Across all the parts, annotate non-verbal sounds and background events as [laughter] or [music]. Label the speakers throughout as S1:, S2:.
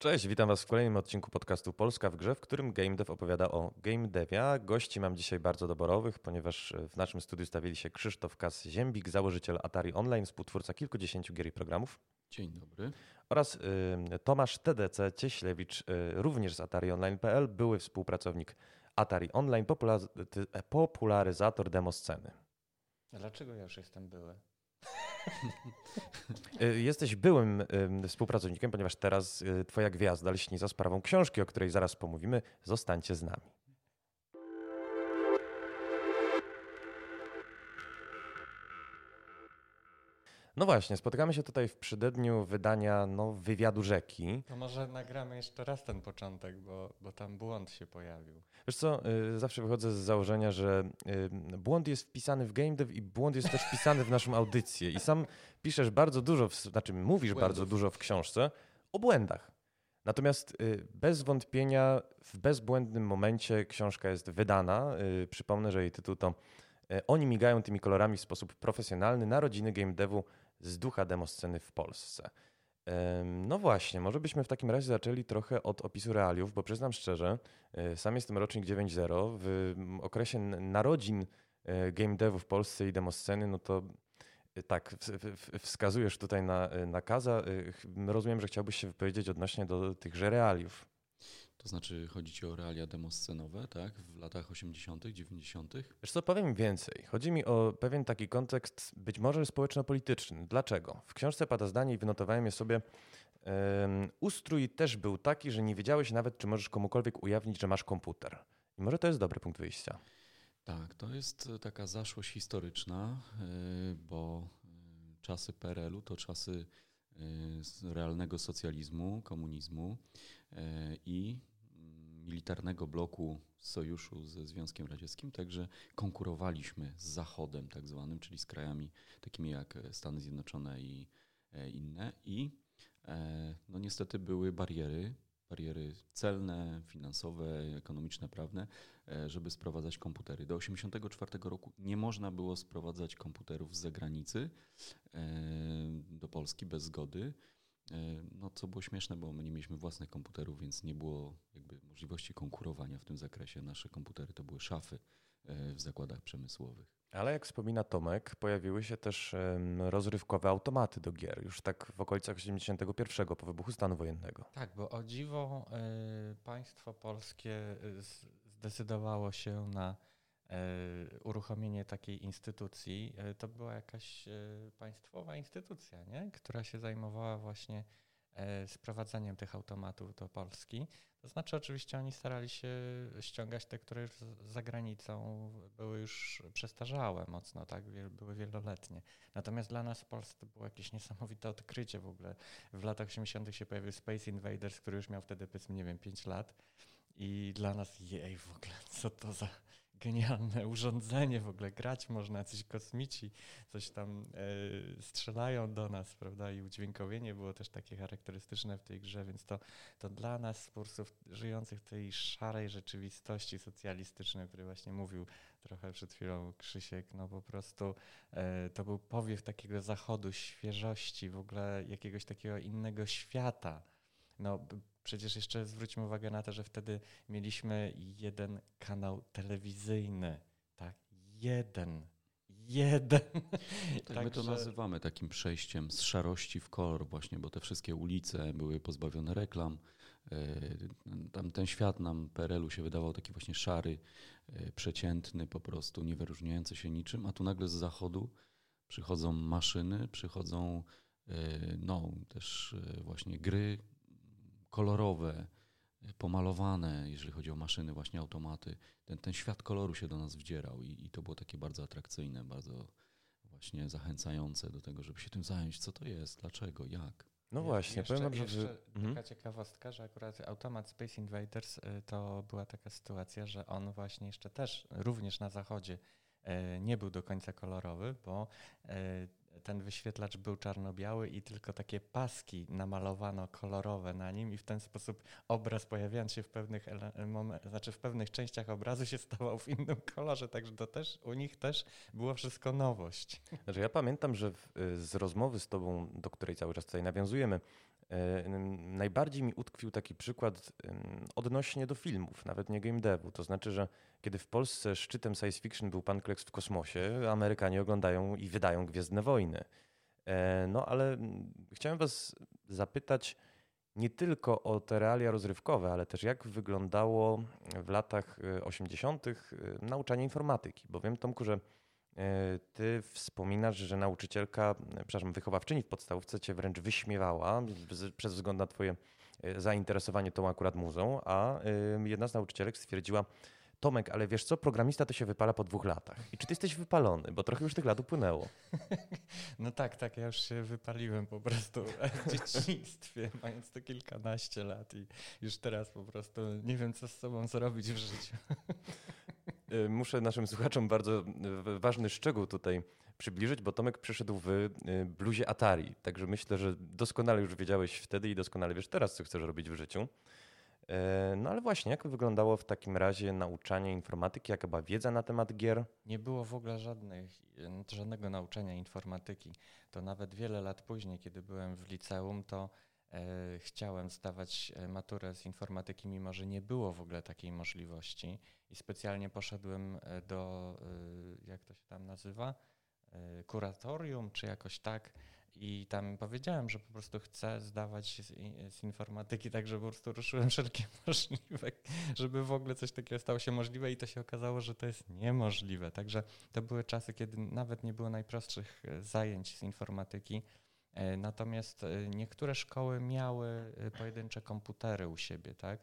S1: Cześć, witam Was w kolejnym odcinku podcastu Polska w grze, w którym Game Dev opowiada o game devia. Gości mam dzisiaj bardzo doborowych, ponieważ w naszym studiu stawili się Krzysztof Kas-Ziembik, założyciel Atari Online, współtwórca kilkudziesięciu gier i programów.
S2: Dzień dobry.
S1: Oraz y, Tomasz TDC Cieślewicz, y, również z Atari Online.pl, były współpracownik Atari Online, popularyzator demo sceny.
S3: Dlaczego ja już jestem były? [laughs]
S1: Y, jesteś byłym współpracownikiem, ponieważ teraz y, twoja gwiazda lśni za sprawą książki, o której zaraz pomówimy. Zostańcie z nami. No właśnie, spotykamy się tutaj w przededniu wydania no, wywiadu rzeki.
S3: To może nagramy jeszcze raz ten początek, bo, bo tam błąd się pojawił.
S1: Wiesz co, y, zawsze wychodzę z założenia, że y, błąd jest wpisany w game dev i błąd jest też wpisany w naszą audycję. I sam piszesz bardzo dużo, w, znaczy mówisz Błędów. bardzo dużo w książce o błędach. Natomiast y, bez wątpienia w bezbłędnym momencie książka jest wydana. Przypomnę, że jej tytuł to Oni migają tymi kolorami w sposób profesjonalny. Narodziny game devu z ducha demosceny w Polsce. No właśnie, może byśmy w takim razie zaczęli trochę od opisu realiów, bo przyznam szczerze, e, sam jestem rocznik 9.0. W okresie narodzin e, game devu w Polsce i demosceny, no to e, tak, wskazujesz tutaj na, na Kaza. Rozumiem, że chciałbyś się wypowiedzieć odnośnie do tychże realiów.
S2: To znaczy chodzi ci o realia demoscenowe, tak? W latach 80., 90.
S1: Wiesz co, powiem więcej. Chodzi mi o pewien taki kontekst, być może społeczno-polityczny. Dlaczego? W książce pada zdanie i wynotowałem je sobie. Um, ustrój też był taki, że nie wiedziałeś nawet, czy możesz komukolwiek ujawnić, że masz komputer. I może to jest dobry punkt wyjścia.
S2: Tak, to jest taka zaszłość historyczna, y, bo y, czasy PRL-u to czasy realnego socjalizmu, komunizmu i militarnego bloku sojuszu ze Związkiem Radzieckim, także konkurowaliśmy z Zachodem tak zwanym, czyli z krajami takimi jak Stany Zjednoczone i e, inne i e, no niestety były bariery, bariery celne, finansowe, ekonomiczne, prawne, e, żeby sprowadzać komputery. Do 1984 roku nie można było sprowadzać komputerów z zagranicy do Polski bez zgody. E, no, co było śmieszne, bo my nie mieliśmy własnych komputerów, więc nie było jakby możliwości konkurowania w tym zakresie. Nasze komputery to były szafy e, w zakładach przemysłowych.
S1: Ale jak wspomina Tomek, pojawiły się też rozrywkowe automaty do gier, już tak w okolicach 81 po wybuchu stanu wojennego.
S3: Tak, bo o dziwo y, państwo polskie zdecydowało się na E, uruchomienie takiej instytucji, e, to była jakaś e, państwowa instytucja, nie? która się zajmowała właśnie sprowadzaniem tych automatów do Polski. To znaczy, oczywiście oni starali się ściągać te, które już za granicą były już przestarzałe mocno, tak? były wieloletnie. Natomiast dla nas w Polsce to było jakieś niesamowite odkrycie w ogóle. W latach 80. się pojawił Space Invaders, który już miał wtedy powiedzmy, nie wiem, 5 lat. I dla nas, jej, w ogóle, co to za genialne [laughs] urządzenie, w ogóle grać można, jacyś kosmici coś tam e, strzelają do nas, prawda, i udźwiękowienie było też takie charakterystyczne w tej grze, więc to, to dla nas, twórców żyjących w tej szarej rzeczywistości socjalistycznej, o której właśnie mówił trochę przed chwilą Krzysiek, no po prostu e, to był powiew takiego zachodu, świeżości, w ogóle jakiegoś takiego innego świata. No, Przecież jeszcze zwróćmy uwagę na to, że wtedy mieliśmy jeden kanał telewizyjny. Tak, jeden. Jeden.
S2: Tak, my to nazywamy takim przejściem z szarości w kolor właśnie, bo te wszystkie ulice były pozbawione reklam. E, tam ten świat nam PRL-u się wydawał taki właśnie szary, e, przeciętny, po prostu nie wyróżniający się niczym, a tu nagle z zachodu przychodzą maszyny, przychodzą e, no, też właśnie gry, kolorowe, pomalowane, jeżeli chodzi o maszyny, właśnie automaty. Ten, ten świat koloru się do nas wdzierał i, i to było takie bardzo atrakcyjne, bardzo właśnie zachęcające do tego, żeby się tym zająć. Co to jest, dlaczego, jak?
S1: No właśnie, jeszcze, powiem
S3: wam, że... Mhm. Taka ciekawostka, że akurat automat Space Invaders y, to była taka sytuacja, że on właśnie jeszcze też, również na zachodzie, y, nie był do końca kolorowy, bo y, ten wyświetlacz był czarno-biały i tylko takie paski namalowano kolorowe na nim i w ten sposób obraz pojawiając się w pewnych znaczy w pewnych częściach obrazu się stawał w innym kolorze, także to też u nich też było wszystko nowość.
S1: Znaczy ja pamiętam, że w, z rozmowy z tobą, do której cały czas tutaj nawiązujemy, najbardziej mi utkwił taki przykład odnośnie do filmów, nawet nie game devu. To znaczy, że kiedy w Polsce szczytem science fiction był Pan Kleks w kosmosie, Amerykanie oglądają i wydają Gwiezdne Wojny. E, no ale chciałem Was zapytać nie tylko o te realia rozrywkowe, ale też jak wyglądało w latach 80. E, nauczanie informatyki. Bo wiem, Tomku, że E, ty wspominasz, że nauczycielka, e, przepraszam, wychowawczyni w podstawówce cię wręcz wyśmiewała przez wzgląd na twoje e, zainteresowanie tą akurat muzą, a jedna z nauczycielek stwierdziła, Tomek, ale wiesz co, programista to się wypala po dwóch latach. I czy ty jesteś wypalony? Bo trochę już tych lat upłynęło. [laughs]
S3: No tak, tak, ja już się wypaliłem po prostu w [laughs] dzieciństwie, mając to kilkanaście lat i już teraz po prostu nie wiem, co z sobą zrobić w życiu. [laughs]
S1: Y, muszę naszym słuchaczom bardzo y, ważny szczegół tutaj przybliżyć, bo Tomek przyszedł w y, bluzie Atari. Także myślę, że doskonale już wiedziałeś wtedy i doskonale wiesz teraz, co chcesz robić w życiu. No ale właśnie, jak wyglądało w takim razie nauczanie informatyki? Jaka była wiedza na temat gier?
S3: Nie było w ogóle żadnych, żadnego nauczania informatyki. To nawet wiele lat później, kiedy byłem w liceum, to chciałem zdawać e, maturę z informatyki, mimo że nie było w ogóle takiej możliwości i specjalnie poszedłem e, do, e, jak to się tam nazywa, e, kuratorium, czy jakoś tak. I tam powiedziałem, że po prostu chcę zdawać z, informatyki, tak że po prostu ruszyłem [laughs] wszelkie możliwe, żeby w ogóle coś takiego stało się możliwe i to się okazało, że to jest niemożliwe. Także to były czasy, kiedy nawet nie było najprostszych zajęć z informatyki. Natomiast niektóre szkoły miały pojedyncze komputery u siebie, tak?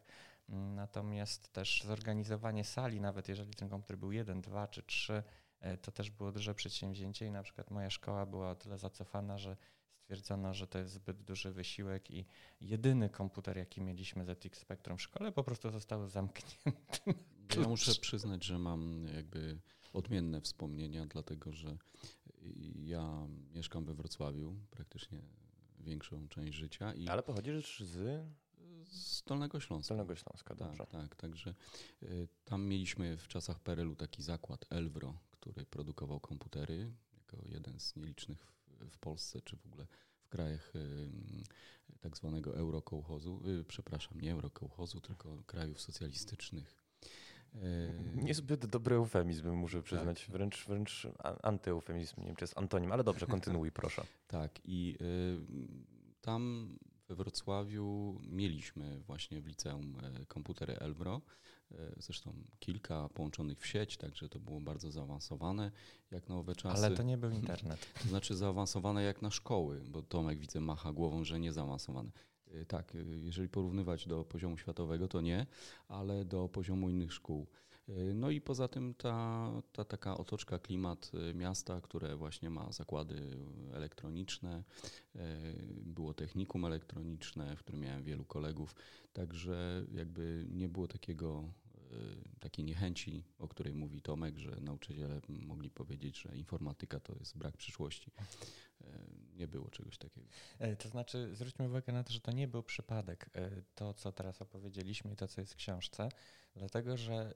S3: Natomiast też zorganizowanie sali, nawet jeżeli ten komputer był jeden, dwa czy trzy, e, to też było duże przedsięwzięcie i na przykład moja szkoła była o tyle zacofana, że stwierdzono, że to jest zbyt duży wysiłek i jedyny komputer, jaki mieliśmy ZX Spectrum w szkole, po prostu został zamknięty.
S2: Ja muszę przyznać, że mam jakby odmienne wspomnienia, dlatego że ja mieszkam we Wrocławiu praktycznie większą część życia.
S1: I Ale pochodzisz z
S2: z Dolnego Śląska.
S1: Dolnego Śląska,
S2: tak,
S1: dobrze.
S2: Tak, tak, także y, tam mieliśmy w czasach PRL-u taki zakład Elvro, który produkował komputery jako jeden z nielicznych w, w Polsce, czy w ogóle w krajach y, tak zwanego eurokołchozu, y, przepraszam, nie eurokołchozu, tylko krajów socjalistycznych.
S1: Niezbyt dobry eufemizm, muszę przyznać, tak. wręcz, wręcz antyeufemizm, nie wiem czy jest antonim, ale dobrze, kontynuuj proszę. [laughs]
S2: tak i y, tam we Wrocławiu mieliśmy właśnie w liceum e, komputery Elbro, e, zresztą kilka połączonych w sieć, także to było bardzo zaawansowane jak na owe czasy.
S3: Ale to nie był [laughs] internet.
S2: To znaczy zaawansowane jak na szkoły, bo Tomek widzę macha głową, że nie zaawansowane. E, tak, jeżeli porównywać do poziomu światowego, to nie, ale do poziomu innych szkół. No i poza tym ta, ta taka otoczka, klimat y, miasta, które właśnie ma zakłady elektroniczne, y, było technikum elektroniczne, w którym miałem wielu kolegów, także jakby nie było takiego y, takiej niechęci, o której mówi Tomek, że nauczyciele mogli powiedzieć, że informatyka to jest brak przyszłości. Nie było czegoś takiego.
S3: E, to znaczy, zwróćmy uwagę na to, że to nie był przypadek, e, to co teraz opowiedzieliśmy i to co jest w książce, dlatego że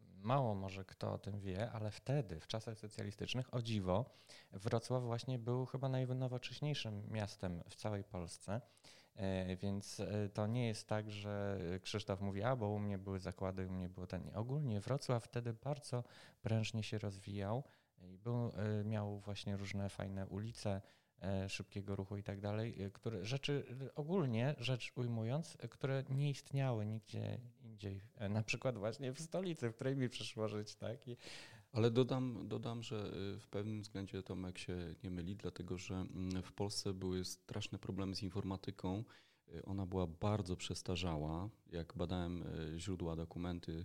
S3: mało może kto o tym wie, ale wtedy, w czasach socjalistycznych, o dziwo, Wrocław właśnie był chyba najnowocześniejszym miastem w całej Polsce. E, więc to nie jest tak, że Krzysztof mówi, a bo u mnie były zakłady, u mnie było ten. Ogólnie Wrocław wtedy bardzo prężnie się rozwijał i był, e, miał właśnie różne fajne ulice, szybkiego ruchu i tak dalej, które rzeczy ogólnie rzecz ujmując, które nie istniały nigdzie indziej, e, na przykład właśnie w stolicy, w której mi przyszło żyć, tak? I...
S2: Ale dodam, dodam, że w pewnym względzie Tomek się nie myli, dlatego że mm, w Polsce były straszne problemy z informatyką. Ona była bardzo przestarzała. Jak badałem źródła, dokumenty E,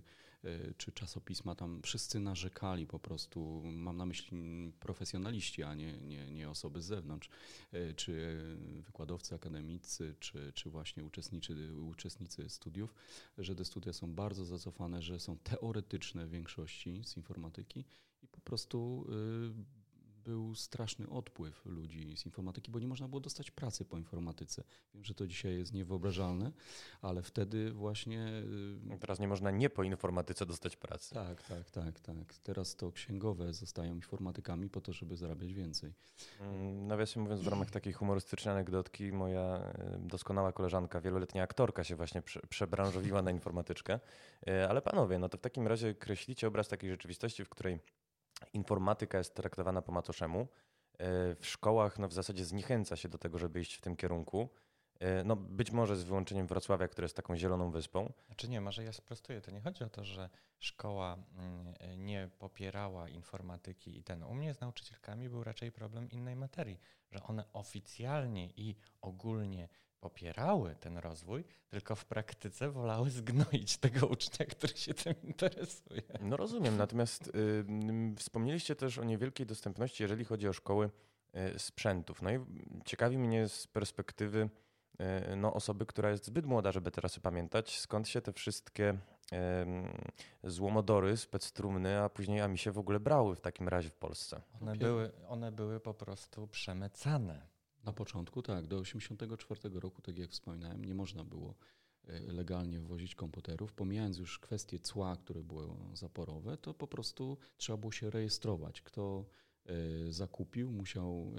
S2: czy czasopisma, tam wszyscy narzekali po prostu, mam na myśli profesjonaliści, a nie, nie, nie osoby z zewnątrz, e, czy wykładowcy akademicy, czy, czy właśnie uczestnicy, uczestnicy studiów, że te studia są bardzo zacofane, że są teoretyczne w większości z informatyki i po prostu e, był straszny odpływ ludzi z informatyki, bo nie można było dostać pracy po informatyce. Wiem, że to dzisiaj jest niewyobrażalne, ale wtedy właśnie.
S1: Y, Teraz nie można nie po informatyce dostać pracy.
S2: Tak, tak, tak, tak. Teraz to księgowe zostają informatykami po to, żeby zarabiać więcej.
S1: Mm, nawiasem mówiąc, w ramach takiej humorystycznej anegdotki, moja y, doskonała koleżanka, wieloletnia aktorka się właśnie prze, przebranżowiła na informatyczkę. Y, ale panowie, no to w takim razie kreślicie obraz takiej rzeczywistości, w której informatyka jest traktowana po macoszemu. W szkołach no, w zasadzie zniechęca się do tego, żeby iść w tym kierunku. E, no być może z wyłączeniem Wrocławia, które jest taką zieloną wyspą.
S3: Znaczy nie, może ja sprostuję. To nie chodzi o to, że szkoła mm, nie popierała informatyki i ten. U mnie z nauczycielkami był raczej problem innej materii, że one oficjalnie i ogólnie popierały ten rozwój, tylko w praktyce wolały zgnoić tego ucznia, który się tym interesuje.
S1: No rozumiem, natomiast y, wspomnieliście też o niewielkiej dostępności, jeżeli chodzi o szkoły y, sprzętów. No i ciekawi mnie z perspektywy E, no, osoby, która jest zbyt młoda, żeby teraz pamiętać, skąd się te wszystkie złomodory, spectrumny, a później ami się w ogóle brały w takim razie w Polsce.
S3: One były, one były po prostu przemycane.
S2: Na początku tak, do 1984 roku, tak jak wspominałem, nie można było e, legalnie wwozić komputerów. Pomijając już kwestie cła, które były zaporowe, to po prostu trzeba było się rejestrować. Kto e, zakupił, musiał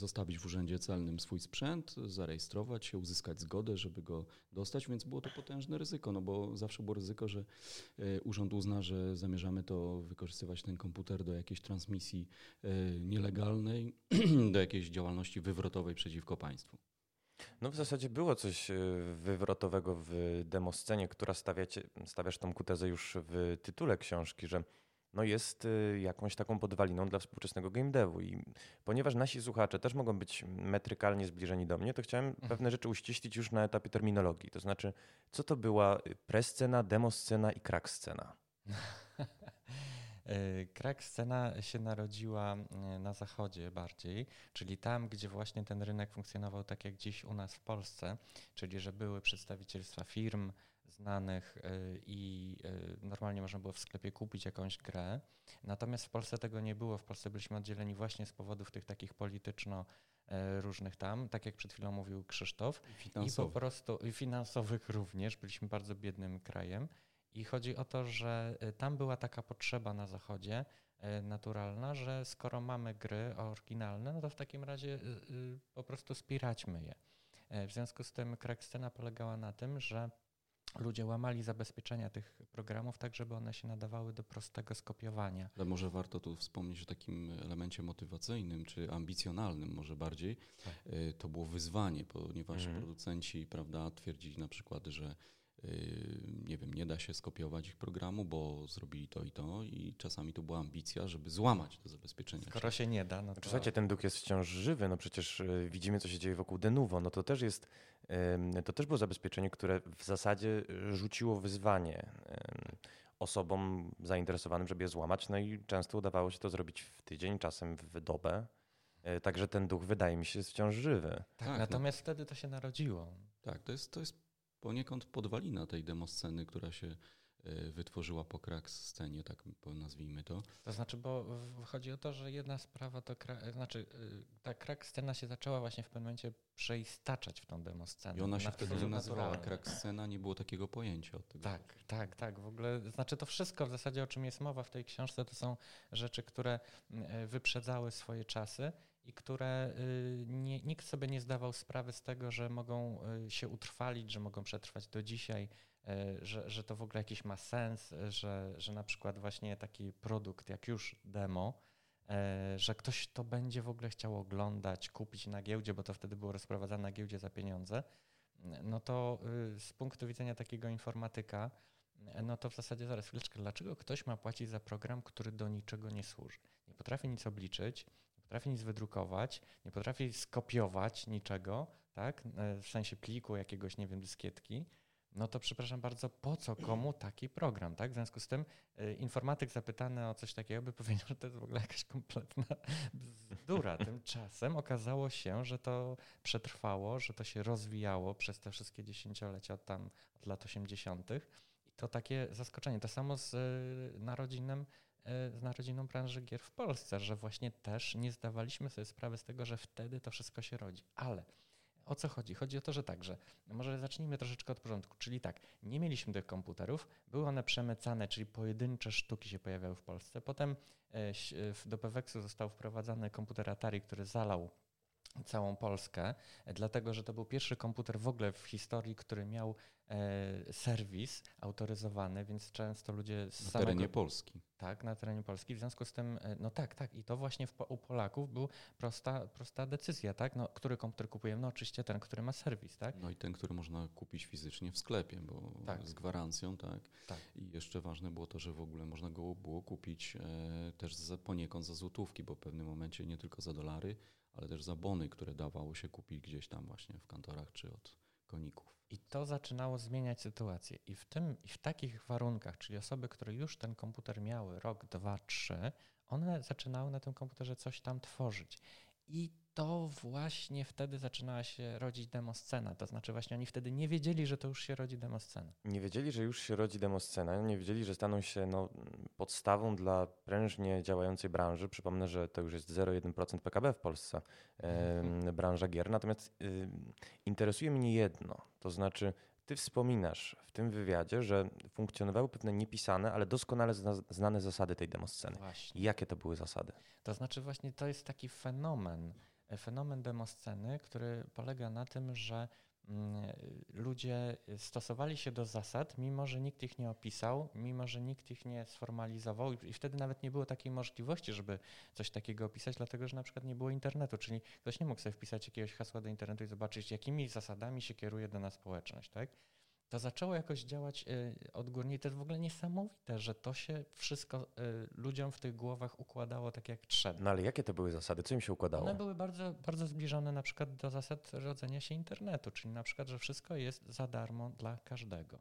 S2: zostawić w urzędzie celnym swój sprzęt, zarejestrować się, uzyskać zgodę, żeby go dostać, więc było to potężne ryzyko, no bo zawsze było ryzyko, że e, urząd uzna, że zamierzamy to wykorzystywać ten komputer do jakiejś transmisji e, nielegalnej, [clears throat] do jakiejś działalności wywrotowej przeciwko państwu.
S1: No w zasadzie było coś e, wywrotowego w demoscenie, która stawiacie, stawiasz tą kutezę już w tytule książki, że no jest y, jakąś taką podwaliną dla współczesnego game devu. I ponieważ nasi słuchacze też mogą być metrykalnie zbliżeni do mnie, to chciałem mhm. pewne rzeczy uściślić już na etapie terminologii. To znaczy, co to była prescena, demoscena i crack scena?
S3: Crack [laughs] scena się narodziła y, na zachodzie bardziej, czyli tam, gdzie właśnie ten rynek funkcjonował tak jak dziś u nas w Polsce, czyli że były przedstawicielstwa firm, znanych y, i y, normalnie można było w sklepie kupić jakąś grę. Natomiast w Polsce tego nie było. W Polsce byliśmy oddzieleni właśnie z powodów tych takich polityczno y, różnych tam, tak jak przed chwilą mówił Krzysztof.
S2: I, I po
S3: prostu i finansowych również. Byliśmy bardzo biednym krajem. I chodzi o to, że tam była taka potrzeba na zachodzie naturalna, że skoro mamy gry oryginalne, no to w takim razie po prostu spiraćmy je. W związku z tym Crackscena polegała na tym, że ludzie łamali zabezpieczenia tych programów tak, żeby one się nadawały do prostego skopiowania.
S2: Ale może warto tu wspomnieć o takim elemencie motywacyjnym czy ambicjonalnym może bardziej. Tak. Y, to było wyzwanie, ponieważ mhm. producenci prawda, twierdzili na przykład, że nie wiem, nie da się skopiować ich programu, bo zrobili to i to i czasami to była ambicja, żeby złamać to zabezpieczenie.
S3: Skoro się nie da, no
S1: to... Słuchajcie, ten duch jest wciąż żywy, no przecież y, widzimy, co się dzieje wokół Denuvo, no to też jest to też było zabezpieczenie, które w zasadzie rzuciło wyzwanie osobom zainteresowanym, żeby je złamać, no i często udawało się to zrobić w tydzień, czasem w dobę. E, także ten duch wydaje mi się jest wciąż żywy.
S3: Tak, tak natomiast no. wtedy to się narodziło.
S2: Tak, to jest, to jest poniekąd podwalina tej demosceny, która się Y, wytworzyła po crack scenie, tak nazwijmy to.
S3: To znaczy, bo chodzi o to, że jedna sprawa to, znaczy y, ta crack scena się zaczęła właśnie w pewnym momencie przeistaczać w tą demo scenę.
S2: I ona się wtedy nie nazywała crack scena, nie było takiego pojęcia od tego.
S3: Tak, tak, tak. W ogóle, znaczy to wszystko w zasadzie, o czym jest mowa w tej książce, to są rzeczy, które y, wyprzedzały swoje czasy i które nie, nikt sobie nie zdawał sprawy z tego, że mogą się utrwalić, że mogą przetrwać do dzisiaj, E, że, że to w ogóle jakiś ma sens, że, że na przykład właśnie taki produkt jak już demo, że ktoś to będzie w ogóle chciał oglądać, kupić na giełdzie, bo to wtedy było rozprowadzane na giełdzie za pieniądze, no to y, z punktu widzenia takiego informatyka, no to w zasadzie zaraz chwileczkę, dlaczego ktoś ma płacić za program, który do niczego nie służy? Nie potrafi nic obliczyć, nie potrafi nic wydrukować, nie potrafi skopiować niczego, tak? E, w sensie pliku jakiegoś, nie wiem, dyskietki, no to przepraszam bardzo, po co komu taki program, tak? W związku z tym y, informatyk zapytany o coś takiego by [laughs] powiedział, że to jest w ogóle jakaś kompletna bzdura. Tymczasem okazało się, że to przetrwało, że to się rozwijało przez te wszystkie dziesięciolecia tam od lat 80. I to takie zaskoczenie. To samo z y, narodzinem z narodziną branży gier w Polsce, że właśnie też nie zdawaliśmy sobie sprawy z tego, że wtedy to wszystko się rodzi. Ale o co chodzi? Chodzi o to, że także, może zacznijmy troszeczkę od porządku, czyli tak, nie mieliśmy tych komputerów, były one przemycane, czyli pojedyncze sztuki się pojawiały w Polsce. Potem do Peweksu został wprowadzany komputer Atari, który zalał całą Polskę, dlatego że to był pierwszy komputer w ogóle w historii, który miał e, serwis autoryzowany, więc często ludzie
S2: z Na samego, terenie Polski.
S3: Tak, na terenie Polski. W związku z tym, e, no tak, tak. I to właśnie w, u Polaków był prosta, prosta decyzja, tak? No, który komputer kupujemy? No oczywiście ten, który ma serwis, tak?
S2: No i ten, który można kupić fizycznie w sklepie, bo tak. z gwarancją, tak?
S3: tak?
S2: I jeszcze ważne było to, że w ogóle można go było kupić e, też za, poniekąd za złotówki, bo w pewnym momencie nie tylko za dolary, ale też za bony, które dawało się kupić gdzieś tam właśnie w kantorach czy od koników.
S3: I to zaczynało zmieniać sytuację. I w, tym, I w takich warunkach, czyli osoby, które już ten komputer miały rok, dwa, trzy, one zaczynały na tym komputerze coś tam tworzyć. I to właśnie wtedy zaczynała się rodzić demoscena. To znaczy właśnie oni wtedy nie wiedzieli, że to już się rodzi demoscena.
S1: Nie wiedzieli, że już się rodzi demoscena. Nie wiedzieli, że staną się no, podstawą dla prężnie działającej branży. Przypomnę, że to już jest 0,1% PKB w Polsce, mhm. branża gier. Natomiast y, interesuje mnie jedno. To znaczy ty wspominasz w tym wywiadzie, że funkcjonowały pewne niepisane, ale doskonale znane zasady tej demosceny. Właśnie. Jakie to były zasady?
S3: To znaczy właśnie to jest taki fenomen, fenomen demosceny, który polega na tym, że ludzie stosowali się do zasad, mimo że nikt ich nie opisał, mimo że nikt ich nie sformalizował i wtedy nawet nie było takiej możliwości, żeby coś takiego opisać, dlatego że na przykład nie było internetu, czyli ktoś nie mógł sobie wpisać jakiegoś hasła do internetu i zobaczyć, jakimi zasadami się kieruje dana społeczność, tak? To zaczęło jakoś działać y, odgórnie. I to jest w ogóle niesamowite, że to się wszystko y, ludziom w tych głowach układało tak jak trzeba.
S1: No ale jakie to były zasady? Co im się układało?
S3: One były bardzo, bardzo zbliżone na przykład do zasad rodzenia się internetu, czyli na przykład, że wszystko jest za darmo dla każdego.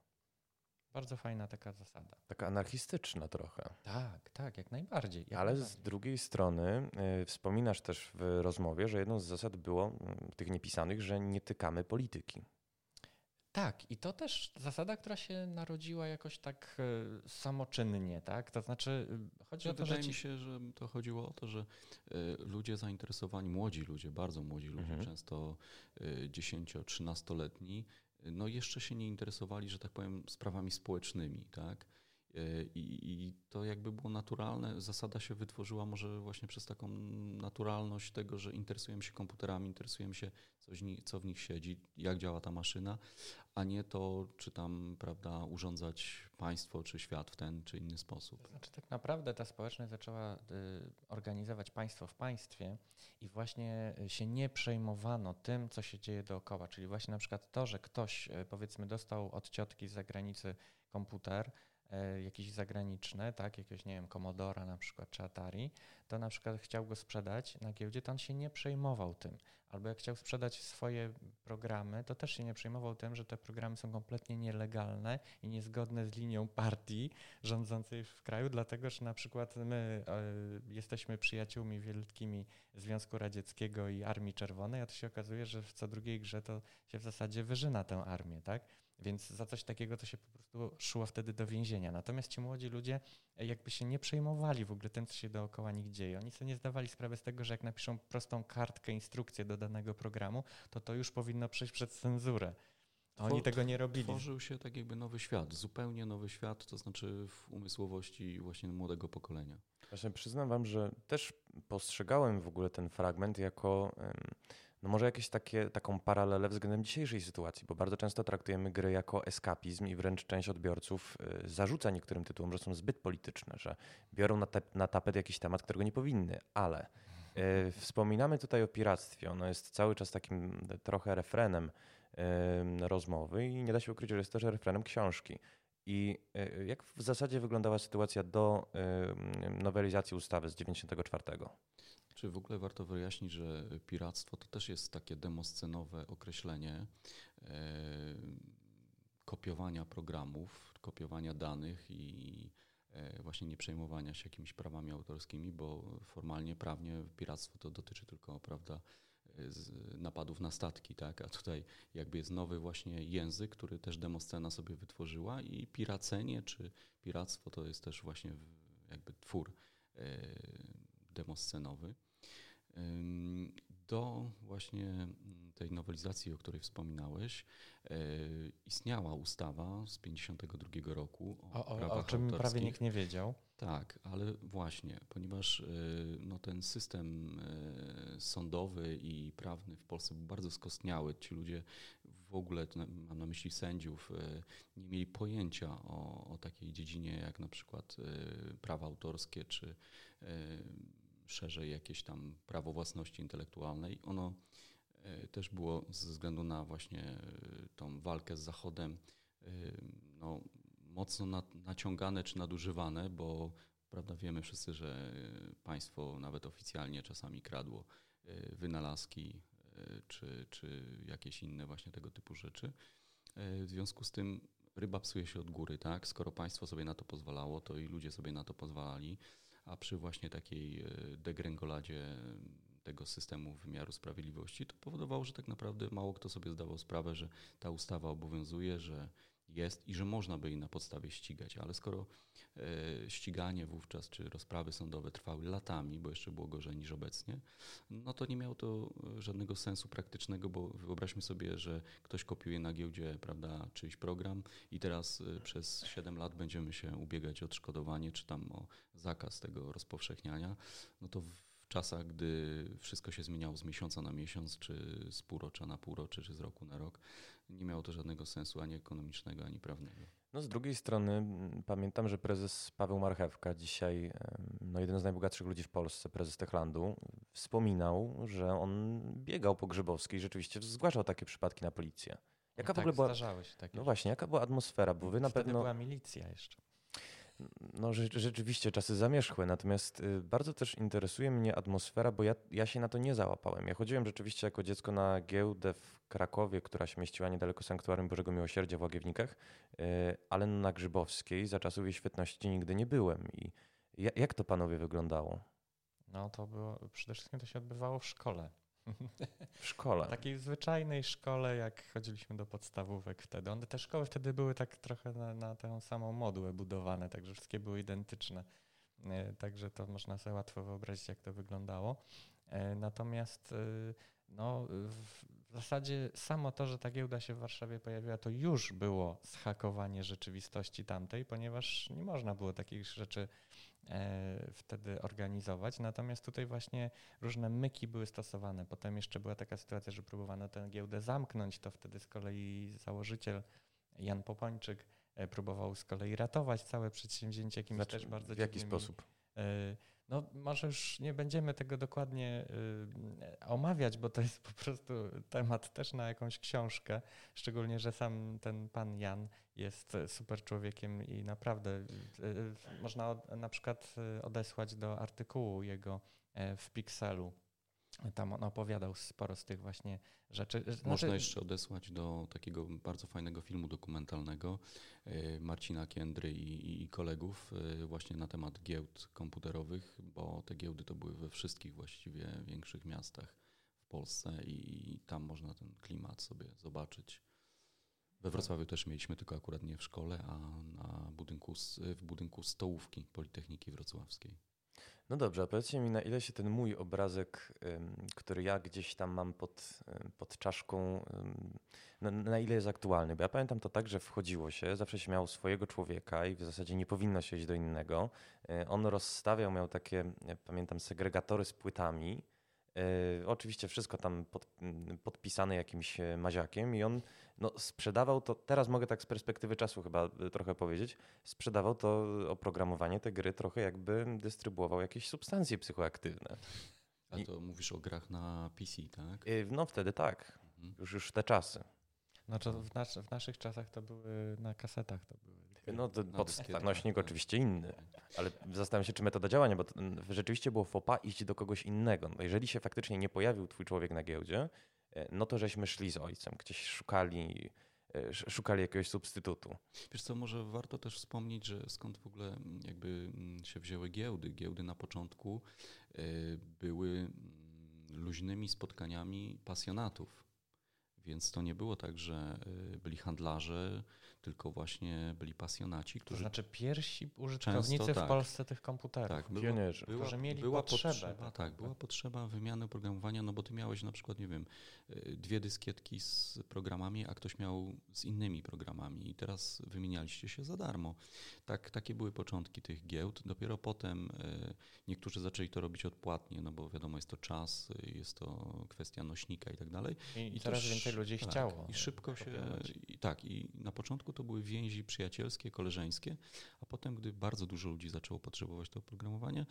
S3: Bardzo fajna taka zasada.
S1: Taka anarchistyczna trochę.
S3: Tak, tak, jak najbardziej. Jak
S1: Ale
S3: najbardziej.
S1: z drugiej strony y, wspominasz też w rozmowie, że jedną z zasad było y, tych niepisanych, że nie tykamy polityki.
S3: Tak, i to też zasada, która się narodziła jakoś tak e, samoczynnie, tak? To znaczy,
S2: e, chodzi o to, Wydaje że. mi się, że to chodziło o to, że e, ludzie zainteresowani, młodzi ludzie, bardzo młodzi ludzie, mhm. często 10-13-letni, no jeszcze się nie interesowali, że tak powiem, sprawami społecznymi, tak? I, I, to jakby było naturalne. Zasada się wytworzyła może właśnie przez taką naturalność tego, że interesujemy się komputerami, interesujemy się, co, w nich siedzi, jak działa ta maszyna, a nie to, czy tam prawda, urządzać państwo czy świat w ten czy inny sposób.
S3: Znaczy, tak naprawdę ta społeczność zaczęła y, organizować państwo w państwie i właśnie się nie przejmowano tym, co się dzieje dookoła. Czyli właśnie na przykład to, że ktoś y, powiedzmy dostał od ciotki z zagranicy komputer, E, jakieś zagraniczne, tak, jakiegoś, nie wiem, Commodora na przykład, czy Atari, to na przykład chciał go sprzedać na giełdzie, to on się nie przejmował tym. Albo jak chciał sprzedać swoje programy, to też się nie przejmował tym, że te programy są kompletnie nielegalne i niezgodne z linią partii rządzącej w kraju, dlatego że na przykład my y, jesteśmy przyjaciółmi wielkimi Związku Radzieckiego i Armii Czerwonej, a to się okazuje, że w co drugiej grze to się w zasadzie wyżyna tę armię, tak? Więc za coś takiego to się po prostu szło wtedy do więzienia. Natomiast ci młodzi ludzie e, jakby się nie przejmowali w ogóle tym, co się dookoła nich dzieje. Oni sobie nie zdawali sprawy z tego, że jak napiszą prostą kartkę, instrukcję do danego programu, to to już powinno przejść przez cenzurę. A oni tego nie robili.
S2: Tworzył się tak jakby nowy świat, zupełnie nowy świat, to znaczy w umysłowości właśnie młodego pokolenia.
S1: Właśnie przyznam wam, że też postrzegałem w ogóle ten fragment jako no może jakieś takie, taką paralelę względem dzisiejszej sytuacji, bo bardzo często traktujemy gry jako eskapizm i wręcz część odbiorców y, zarzuca niektórym tytułom, że są zbyt polityczne, że biorą na, te, na tapet jakiś temat, którego nie powinny, ale y, wspominamy tutaj o piractwie. Ono jest cały czas takim trochę refrenem y, rozmowy i nie da się ukryć, że jest też refrenem książki. I y, jak w zasadzie wyglądała sytuacja do y, nowelizacji ustawy z 1994?
S2: Czy w ogóle warto wyjaśnić, że piractwo to też jest takie demoscenowe określenie e, kopiowania programów, kopiowania danych i e, właśnie nie przejmowania się jakimiś prawami autorskimi, bo formalnie, prawnie piractwo to dotyczy tylko, prawda, napadów na statki, tak? A tutaj jakby jest nowy właśnie język, który też demoscena sobie wytworzyła i piracenie czy piractwo to jest też właśnie jakby twór demoscenowy. Do właśnie tej nowelizacji, o której wspominałeś, istniała ustawa z 1952 roku
S3: o, o, o czym prawie nikt nie wiedział.
S2: Tak, ale właśnie, ponieważ no, ten system sądowy i prawny w Polsce był bardzo skostniały, ci ludzie w ogóle, mam na myśli sędziów, e, nie mieli pojęcia o, o takiej dziedzinie jak na przykład e, prawa autorskie czy e, szerzej jakieś tam prawo własności intelektualnej. Ono też było ze względu na właśnie tą walkę z Zachodem no, mocno naciągane czy nadużywane, bo prawda, wiemy wszyscy, że państwo nawet oficjalnie czasami kradło wynalazki czy, czy jakieś inne właśnie tego typu rzeczy. E, w związku z tym ryba psuje się od góry, tak? Skoro państwo sobie na to pozwalało, to i ludzie sobie na to pozwalali, a przy właśnie takiej e, degrengoladzie tego systemu wymiaru sprawiedliwości, to powodowało, że tak naprawdę mało kto sobie zdawał sprawę, że ta ustawa obowiązuje, że jest i że można by jej na podstawie ścigać, ale skoro e, ściganie wówczas czy rozprawy sądowe trwały latami, bo jeszcze było gorzej niż obecnie, no to nie miało to e, żadnego sensu praktycznego, bo wyobraźmy sobie, że ktoś kopiuje na giełdzie prawda, czyjś program i teraz e, przez 7 lat będziemy się ubiegać o odszkodowanie czy tam o zakaz tego rozpowszechniania, no to w czasach, gdy wszystko się zmieniało z miesiąca na miesiąc, czy z półrocza na półrocze, czy z roku na rok, nie miało to żadnego sensu ani ekonomicznego, ani prawnego.
S1: No z drugiej strony pamiętam, że prezes Paweł Marchewka, dzisiaj no jeden z najbogatszych ludzi w Polsce, prezes Techlandu, wspominał, że on biegał po Grzybowskiej i rzeczywiście zgłaszał takie przypadki na policję.
S3: Jaka no w tak, ogóle była, zdarzały się takie.
S1: No właśnie, jaka była atmosfera? Bo wy na
S3: Wtedy
S1: pewno
S3: była milicja jeszcze.
S1: No rzeczywiście czasy zamierzchłe, natomiast y, bardzo też interesuje mnie atmosfera, bo ja, ja się na to nie załapałem. Ja chodziłem rzeczywiście jako dziecko na giełdę w Krakowie, która się mieściła niedaleko Sanktuarium Bożego Miłosierdzia w Łagiewnikach, y, ale na Grzybowskiej za czasów jej świetności nigdy nie byłem. I jak to panowie wyglądało?
S3: No to było, przede wszystkim to się odbywało w szkole.
S1: W szkole.
S3: W takiej zwyczajnej szkole, jak chodziliśmy do podstawówek wtedy. One, te szkoły wtedy były tak trochę na, na tę samą modłę budowane, także wszystkie były identyczne. E, także to można sobie łatwo wyobrazić, jak to wyglądało. E, natomiast e, no, w zasadzie samo to, że ta giełda się w Warszawie pojawiła, to już było zhakowanie rzeczywistości tamtej, ponieważ nie można było takich rzeczy wtedy organizować. Natomiast tutaj właśnie różne myki były stosowane. Potem jeszcze była taka sytuacja, że próbowano tę giełdę zamknąć, to wtedy z kolei założyciel Jan Popończyk e, próbował z kolei ratować całe przedsięwzięcie jakimś znaczy, też bardzo
S1: W jaki sposób?
S3: E, no, może już nie będziemy tego dokładnie y, omawiać, bo to jest po prostu temat też na jakąś książkę. Szczególnie, że sam ten pan Jan jest super człowiekiem i naprawdę y, można na przykład odesłać do artykułu jego e, w Pixelu tam on opowiadał sporo z tych właśnie rzeczy.
S2: Można znaczy... jeszcze odesłać do takiego bardzo fajnego filmu dokumentalnego e, Marcina Kiendry i, i, kolegów e, właśnie na temat giełd komputerowych, bo te giełdy to były we wszystkich właściwie większych miastach w Polsce i tam można ten klimat sobie zobaczyć. We Wrocławiu też mieliśmy, tylko akurat nie w szkole, a na budynku, w budynku stołówki Politechniki Wrocławskiej.
S1: No dobrze, a powiedzcie mi, na ile się ten mój obrazek, który ja gdzieś tam mam pod, pod czaszką, na, na, ile jest aktualny? Bo ja pamiętam to tak, że wchodziło się, zawsze się miało swojego człowieka i w zasadzie nie powinno się iść do innego. E, on rozstawiał, miał takie, pamiętam, segregatory z płytami. E, oczywiście wszystko tam pod, podpisane jakimś e, maziakiem i on no, sprzedawał to, teraz mogę tak z perspektywy czasu chyba y, trochę powiedzieć, sprzedawał to oprogramowanie, te gry trochę jakby dystrybuował jakieś substancje psychoaktywne.
S2: A to I, mówisz o grach na PC, tak?
S1: No wtedy tak, mhm. już, już te czasy.
S3: Znaczy w, nas, w naszych czasach to były na kasetach. To były
S1: no to podnośnik tak. oczywiście inny, ale zastanawiam się, czy metoda działania, bo rzeczywiście było fopa iść do kogoś innego. No jeżeli się faktycznie nie pojawił twój człowiek na giełdzie, E, no to żeśmy szli z ojcem, gdzieś szukali, e, szukali jakiegoś substytutu.
S2: Wiesz co, może warto też wspomnieć, że skąd w ogóle jakby się wzięły giełdy. Giełdy na początku e, były luźnymi spotkaniami pasjonatów. Więc to nie było tak, że y, byli handlarze, tylko właśnie byli pasjonaci,
S3: To
S2: którzy
S3: znaczy pierwsi użytkownicy
S2: Często
S3: w
S2: tak.
S3: Polsce tych komputerów.
S2: tak, było,
S1: Pionierzy.
S2: była,
S3: Którzy mieli
S2: była
S3: potrzebę
S2: potrzeba, tak, była
S3: tak.
S2: potrzeba wymiany oprogramowania, no bo ty miałeś na przykład, nie wiem, y, dwie dyskietki z programami, a ktoś miał z innymi programami i teraz wymienialiście się za darmo. Tak, takie były początki tych giełd. Dopiero potem y, niektórzy zaczęli to robić odpłatnie, no bo wiadomo, jest to czas, y, jest to kwestia nośnika i tak dalej.
S3: I,
S2: I to
S3: coraz
S2: sz-
S3: więcej ludzi
S2: tak,
S3: chciało.
S2: I szybko się. I, tak, i na początku to były więzi przyjacielskie, koleżeńskie, a potem, gdy bardzo dużo ludzi zaczęło potrzebować to oprogramowanie,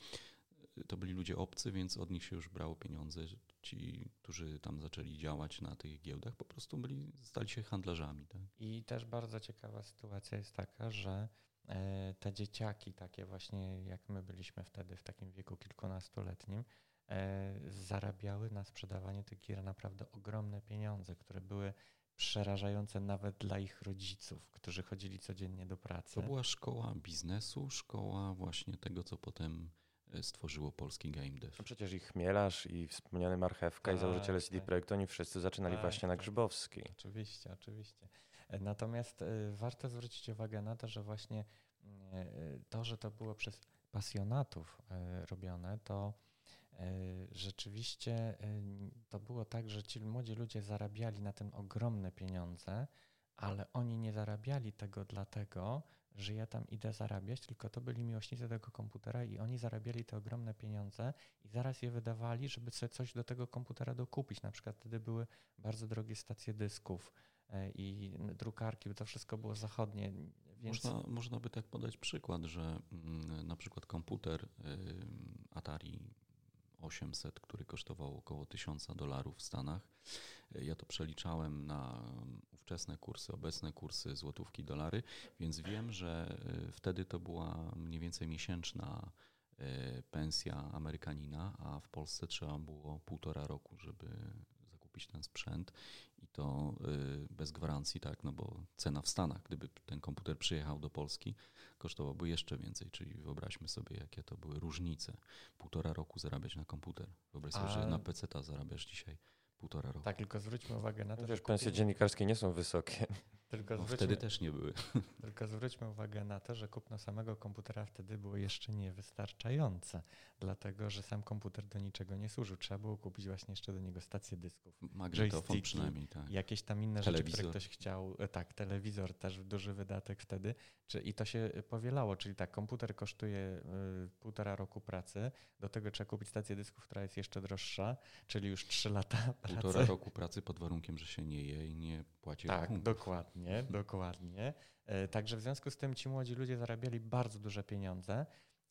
S2: y, to byli ludzie obcy, więc od nich się już brało pieniądze. Ci, którzy tam zaczęli działać na tych giełdach, po prostu byli, stali się handlarzami. Tak?
S3: I też bardzo ciekawa sytuacja jest taka, że e, te dzieciaki, takie właśnie jak my byliśmy wtedy w takim wieku kilkunastoletnim, e, zarabiały na sprzedawaniu tych gier naprawdę ogromne pieniądze, które były przerażające nawet dla ich rodziców, którzy chodzili codziennie do pracy.
S2: To była szkoła biznesu, szkoła właśnie tego, co potem y, stworzyło polski game dev.
S1: No przecież i Chmielarz, i wspomniany Marchewka, i
S3: Tak,
S1: założyciele CD
S3: tak.
S1: Projektu, oni wszyscy zaczynali
S3: Tak,
S1: właśnie na
S3: tak.
S1: Grzybowskiej.
S3: Oczywiście, oczywiście. E, Natomiast e, warto zwrócić uwagę na to, że właśnie e, to, że to było przez pasjonatów e, robione, to e, rzeczywiście e, to było tak, że ci młodzi ludzie zarabiali na tym ogromne pieniądze, ale oni nie zarabiali tego dlatego, że ja tam idę zarabiać, tylko to byli miłośnicy tego komputera i oni zarabiali te ogromne pieniądze i zaraz je wydawali, żeby sobie coś do tego komputera dokupić. Na przykład wtedy były bardzo drogie stacje dysków e, i drukarki, bo to wszystko było zachodnie, więc
S2: Można, można by tak podać przykład, że mm, na przykład komputer Atari 800, który kosztował około 1000 dolarów w Stanach, ja to przeliczałem na ówczesne kursy, obecne kursy złotówki, dolary, więc wiem, że y, wtedy to była mniej więcej miesięczna y, pensja Amerykanina, a w Polsce trzeba było półtora roku, żeby zakupić ten sprzęt i to y, bez gwarancji, tak, no bo cena w Stanach, gdyby ten komputer przyjechał do Polski, kosztowałby jeszcze więcej, czyli wyobraźmy sobie, jakie to były różnice. Półtora roku zarabiać na komputer. Wyobraź sobie,
S3: A-
S2: że na PC zarabiasz dzisiaj półtora roku.
S3: tak, tylko zwróćmy uwagę na to,
S1: Chociaż
S3: że
S1: pensje dziennikarskie nie są wysokie.
S3: Tylko,
S2: No,
S3: zwróćmy,
S2: wtedy też nie były. [laughs]
S3: tylko zwróćmy uwagę na to, że kupno samego komputera wtedy było jeszcze niewystarczające, dlatego że sam komputer do niczego nie służył. Trzeba było kupić właśnie jeszcze do niego stację dysków.
S2: Magnetofon przynajmniej, tak.
S3: jakieś tam inne rzeczy, które
S2: Telewizor.
S3: ktoś chciał. E, Tak, telewizor też duży wydatek wtedy. Czy, I to się powielało, czyli tak, komputer kosztuje y, półtora roku pracy, do tego trzeba kupić stację dysków, która jest jeszcze droższa, czyli już trzy lata
S2: Półtora
S3: pracy.
S2: roku pracy pod warunkiem, że się nie je i nie płaci
S3: Tak,
S2: rachunków.
S3: dokładnie, dokładnie. E, Także w związku z tym ci młodzi ludzie zarabiali bardzo duże pieniądze,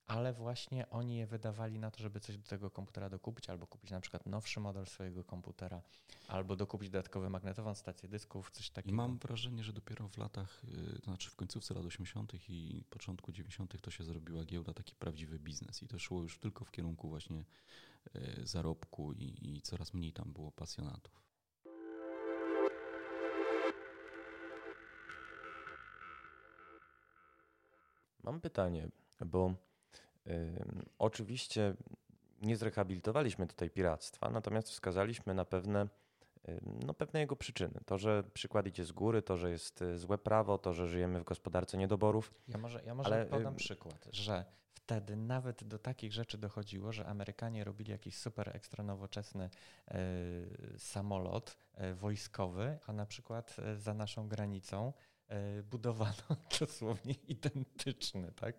S3: ale właśnie oni je wydawali na to, żeby coś do tego komputera dokupić, albo kupić na przykład nowszy model swojego komputera, albo dokupić dodatkowy magnetofon, stację dysków, coś
S2: I
S3: takiego.
S2: mam wrażenie, że dopiero w latach, y, to znaczy w końcówce lat 80. i początku 90. to się zrobiła giełda, taki prawdziwy biznes. I to szło już tylko w kierunku właśnie y, zarobku i, i coraz mniej tam było pasjonatów.
S1: Mam pytanie, bo ym, oczywiście nie zrehabilitowaliśmy tutaj piractwa, natomiast wskazaliśmy na pewne, ym, no, pewne jego przyczyny. To, że przykład idzie z góry, to, że jest y, złe prawo, to, że żyjemy w gospodarce niedoborów.
S3: Ja może, ja może
S1: Ale,
S3: podam
S1: ym,
S3: przykład, że wtedy nawet do takich rzeczy dochodziło, że Amerykanie robili jakiś super ekstra nowoczesny e, samolot e, wojskowy, a na przykład e, za naszą granicą e, budowano [laughs] dosłownie identyczny, tak?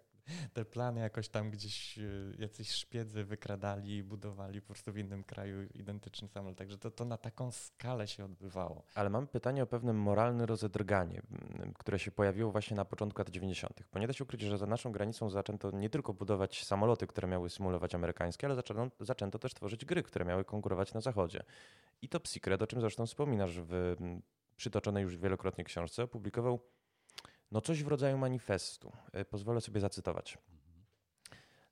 S3: Te plany jakoś tam gdzieś e, jacyś szpiedzy wykradali i budowali po prostu w innym kraju identyczny samolot. Także to, to na taką skalę się odbywało.
S1: Ale mam pytanie o pewne moralne rozedrganie, ym, które się pojawiło właśnie na początku lat 90. Bo nie da się ukryć, że za naszą granicą zaczęto nie tylko budować samoloty, które miały symulować amerykańskie, ale zaczęto, zaczęto też tworzyć gry, które miały konkurować na zachodzie. I Top Secret, o czym zresztą wspominasz w ym, przytoczonej już wielokrotnie książce, opublikował no coś w rodzaju manifestu. Y, Pozwolę sobie zacytować.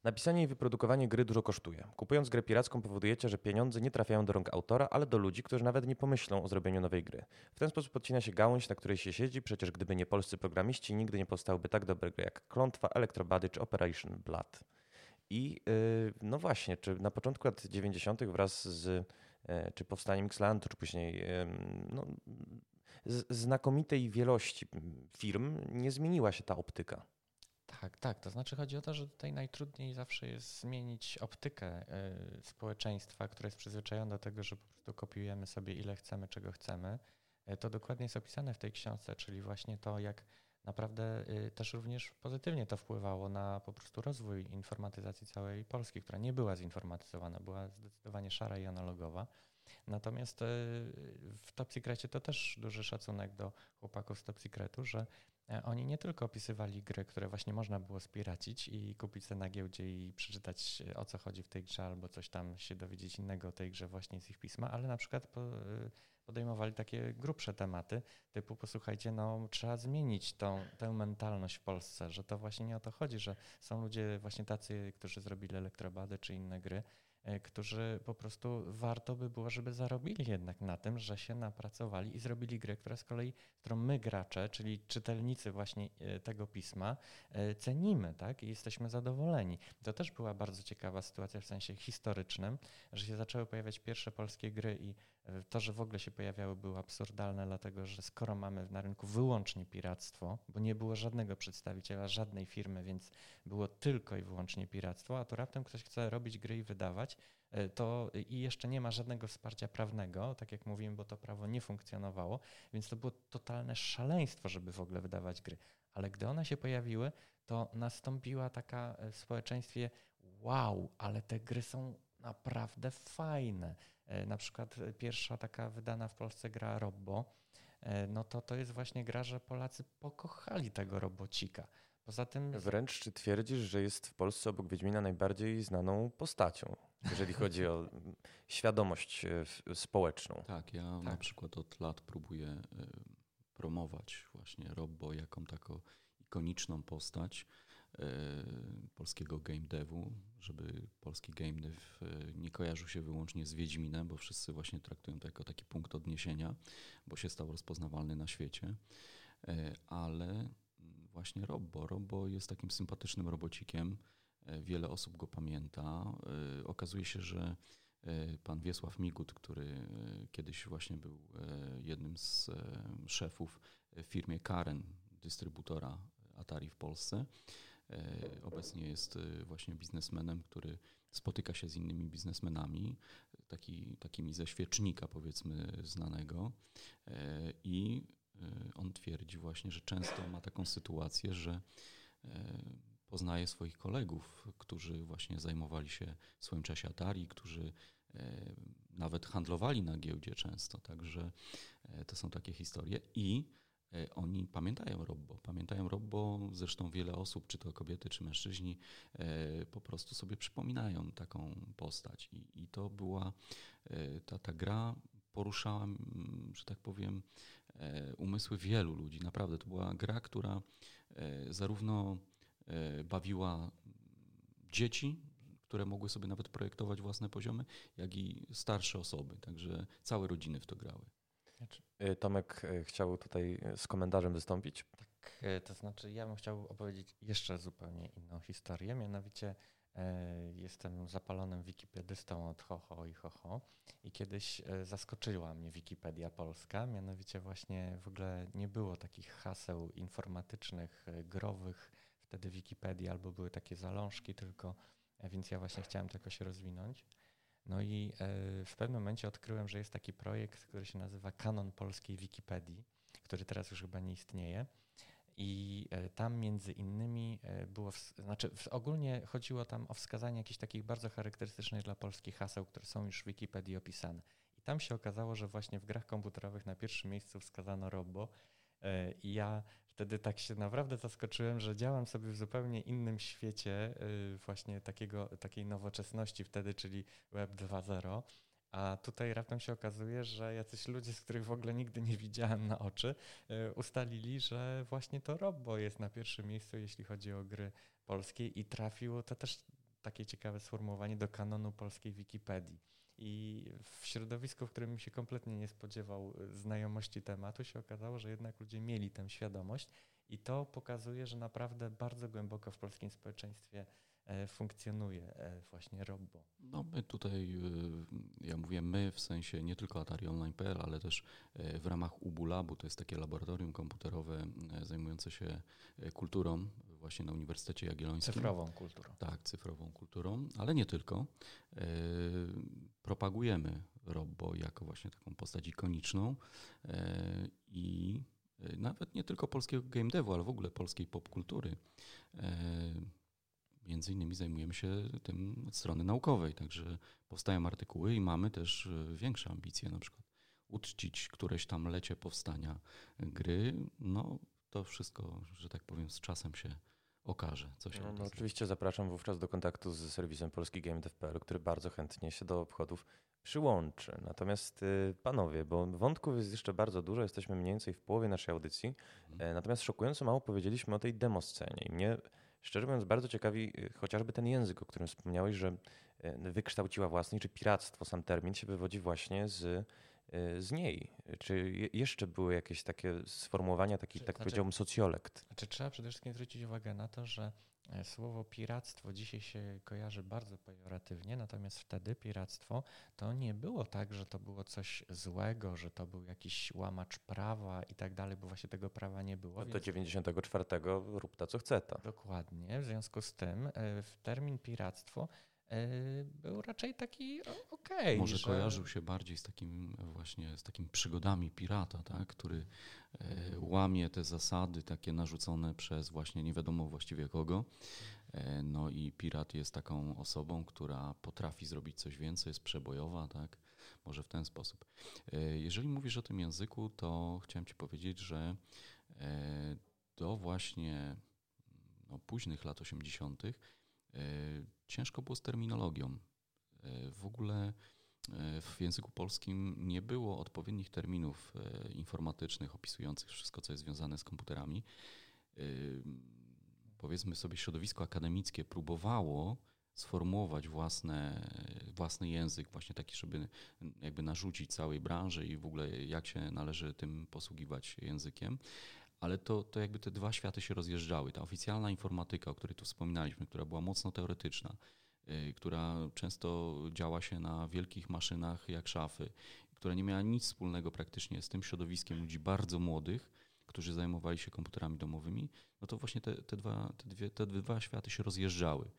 S1: Napisanie i wyprodukowanie gry dużo kosztuje. Kupując grę piracką powodujecie, że pieniądze nie trafiają do rąk autora, ale do ludzi, którzy nawet nie pomyślą o zrobieniu nowej gry. W ten sposób podcina się gałąź, na której się siedzi, przecież gdyby nie polscy programiści, nigdy nie powstałyby tak dobre gry jak Klątwa, Electrobody czy Operation Blood. I yy, no właśnie, czy na początku lat 90. wraz z czy powstaniem Xlantu, czy później no, znakomitej wielości firm nie zmieniła się ta optyka.
S3: Tak, tak. To znaczy chodzi o to, że tutaj najtrudniej zawsze jest zmienić optykę y, społeczeństwa, które jest przyzwyczajone do tego, że po prostu kopiujemy sobie ile chcemy, czego chcemy. Y, to dokładnie jest opisane w tej książce, czyli właśnie to, jak naprawdę y, też również pozytywnie to wpływało na po prostu rozwój informatyzacji całej Polski, która nie była zinformatyzowana, była zdecydowanie szara i analogowa. Natomiast w Top Secretie to też duży szacunek do chłopaków z Top Secretu, że E, oni nie tylko opisywali gry, które właśnie można było spiracić i kupić sobie na giełdzie i przeczytać e, o co chodzi w tej grze albo coś tam się dowiedzieć innego o tej grze właśnie z ich pisma, ale na przykład e, podejmowali takie grubsze tematy, typu posłuchajcie, no trzeba zmienić tą, tę mentalność w Polsce, że to właśnie nie o to chodzi, że są ludzie właśnie tacy, którzy zrobili elektrobady czy inne gry, E, którzy po prostu warto by było, żeby zarobili jednak na tym, że się napracowali i zrobili grę, która z kolei, którą my gracze, czyli czytelnicy właśnie e, tego pisma, e, cenimy, tak? I jesteśmy zadowoleni. To też była bardzo ciekawa sytuacja w sensie historycznym, że się zaczęły pojawiać pierwsze polskie gry i to, że w ogóle się pojawiały, było absurdalne, dlatego że skoro mamy na rynku wyłącznie piractwo, bo nie było żadnego przedstawiciela żadnej firmy, więc było tylko i wyłącznie piractwo, a tu raptem ktoś chce robić gry i wydawać, e, to i jeszcze nie ma żadnego wsparcia prawnego, tak jak mówiłem, bo to prawo nie funkcjonowało, więc to było totalne szaleństwo, żeby w ogóle wydawać gry. Ale gdy one się pojawiły, to nastąpiła taka e, w społeczeństwie wow, ale te gry są naprawdę fajne na przykład pierwsza taka wydana w Polsce gra Robbo, e, no to to jest właśnie gra, że Polacy pokochali tego robocika. Poza tym...
S1: Wręcz czy twierdzisz, że jest w Polsce obok Wiedźmina najbardziej znaną postacią, jeżeli chodzi o [laughs] świadomość e, społeczną?
S2: Tak, ja tak. na przykład od lat próbuję promować właśnie Robbo jako taką ikoniczną postać. E, polskiego game devu, żeby polski game dev e, nie kojarzył się wyłącznie z Wiedźminem, bo wszyscy właśnie traktują to jako taki punkt odniesienia, bo się stał rozpoznawalny na świecie. E, ale właśnie Robbo. Robbo jest takim sympatycznym robocikiem. Wiele osób go pamięta. Okazuje się, że pan Wiesław Migut, który kiedyś właśnie był jednym z szefów w firmie Karen, dystrybutora Atari w Polsce, obecnie jest e, właśnie biznesmenem, który spotyka się z innymi biznesmenami, taki, takimi ze świecznika powiedzmy znanego. E, i on twierdzi właśnie, że często ma taką sytuację, że poznaje swoich kolegów, którzy właśnie zajmowali się w swoim czasie Atari, którzy nawet handlowali na giełdzie często, także to są takie historie. I E, oni pamiętają Robbo. Pamiętają Robbo, zresztą wiele osób, czy to kobiety, czy mężczyźni, e, po prostu sobie przypominają taką postać. I, i to była, e, ta, ta gra poruszała, że tak powiem, umysły wielu ludzi. Naprawdę, to była gra, która zarówno bawiła dzieci, które mogły sobie nawet projektować własne poziomy, jak i starsze osoby. Także całe rodziny w to grały.
S1: Y, Tomek y, chciał tutaj y, z komentarzem wystąpić.
S3: Tak, to znaczy ja bym chciał opowiedzieć jeszcze zupełnie inną historię, mianowicie jestem zapalonym wikipedystą od Hoho i Hoho i kiedyś zaskoczyła mnie Wikipedia Polska, mianowicie właśnie w ogóle nie było takich haseł informatycznych, growych wtedy Wikipedii, albo były takie zalążki tylko, więc ja właśnie chciałem to jakoś rozwinąć. No i e, w pewnym momencie odkryłem, że jest taki projekt, który się nazywa Kanon Polskiej Wikipedii, który teraz już chyba nie istnieje. I e, tam między innymi e, było, znaczy ogólnie chodziło tam o wskazanie jakichś takich bardzo charakterystycznych dla Polski haseł, które są już w Wikipedii opisane. I tam się okazało, że właśnie w grach komputerowych na pierwszym miejscu wskazano Robo. I ja wtedy tak się naprawdę zaskoczyłem, że działam sobie w zupełnie innym świecie y, właśnie takiego, takiej nowoczesności wtedy, czyli Web 2.0. A tutaj raptem się okazuje, że jacyś ludzie, z których w ogóle nigdy nie widziałem na oczy, y, ustalili, że właśnie to Robo jest na pierwszym miejscu, jeśli chodzi o gry polskie i trafiło to też takie ciekawe sformułowanie do kanonu polskiej Wikipedii. I w środowisku, w którym się kompletnie nie spodziewał y, znajomości tematu, się okazało, że jednak ludzie mieli tę świadomość i to pokazuje, że naprawdę bardzo głęboko w polskim społeczeństwie e, funkcjonuje e, właśnie Robbo?
S2: No my tutaj, ja mówię my w sensie nie tylko Atari Online.pl, ale też w ramach UBU Labu, to jest takie laboratorium komputerowe zajmujące się kulturą właśnie na Uniwersytecie Jagiellońskim.
S3: Cyfrową kulturą.
S2: Tak, cyfrową kulturą, ale nie tylko. Propagujemy Robbo jako właśnie taką postać ikoniczną i nawet nie tylko polskiego game devu, ale w ogóle polskiej popkultury. E, między innymi zajmujemy się tym od strony naukowej, także powstają artykuły i mamy też y, większe ambicje, na przykład uczcić któreś tam lecie powstania gry. No to wszystko, że tak powiem, z czasem się okaże. Co się
S1: no, no oczywiście zapraszam wówczas do kontaktu z serwisem Polski Game Dev.pl, który bardzo chętnie się do obchodów przyłączy. Natomiast y, panowie, bo wątków jest jeszcze bardzo dużo, jesteśmy mniej więcej w połowie naszej audycji, mhm. E, natomiast szokująco mało powiedzieliśmy o tej demoscenie i mnie szczerze mówiąc bardzo ciekawi y, chociażby ten język, o którym wspomniałeś, że e, wykształciła własny, czy piractwo, sam termin się wywodzi właśnie z, y, z niej. Czy jeszcze były jakieś takie sformułowania, taki, tak znaczy, powiedziałbym, socjolekt?
S3: Znaczy, trzeba przede wszystkim zwrócić uwagę na to, że E, słowo piractwo dzisiaj się kojarzy bardzo pejoratywnie, natomiast wtedy piractwo to nie było tak, że to było coś złego, że to był jakiś łamacz prawa i tak dalej, bo właśnie tego prawa nie było.
S1: No do 94 rób ta co chce ta.
S3: Dokładnie. W związku z tym e, w termin piractwo e, był raczej taki okej. Okay,
S2: Może że... kojarzył się bardziej z takim właśnie z takimi przygodami pirata, tak? który E, łamie te zasady takie narzucone przez właśnie nie wiadomo właściwie kogo. E, no i pirat jest taką osobą, która potrafi zrobić coś więcej, jest przebojowa, tak? Może w ten sposób. E, jeżeli mówisz o tym języku, to chciałem Ci powiedzieć, że do właśnie no, późnych lat 80. ciężko było z terminologią. W ogóle E, w języku polskim nie było odpowiednich terminów e, informatycznych opisujących wszystko, co jest związane z komputerami. E, powiedzmy sobie, środowisko akademickie próbowało sformułować własne, własny język, właśnie taki, żeby jakby narzucić całej branży i w ogóle jak się należy tym posługiwać językiem. Ale to, to jakby te dwa światy się rozjeżdżały. Ta oficjalna informatyka, o której tu wspominaliśmy, która była mocno teoretyczna, Y, która często działa się na wielkich maszynach jak szafy, która nie miała nic wspólnego praktycznie z tym środowiskiem ludzi bardzo młodych, którzy zajmowali się komputerami domowymi, no to właśnie te, te, dwa, te, dwie, te dwa światy się rozjeżdżały.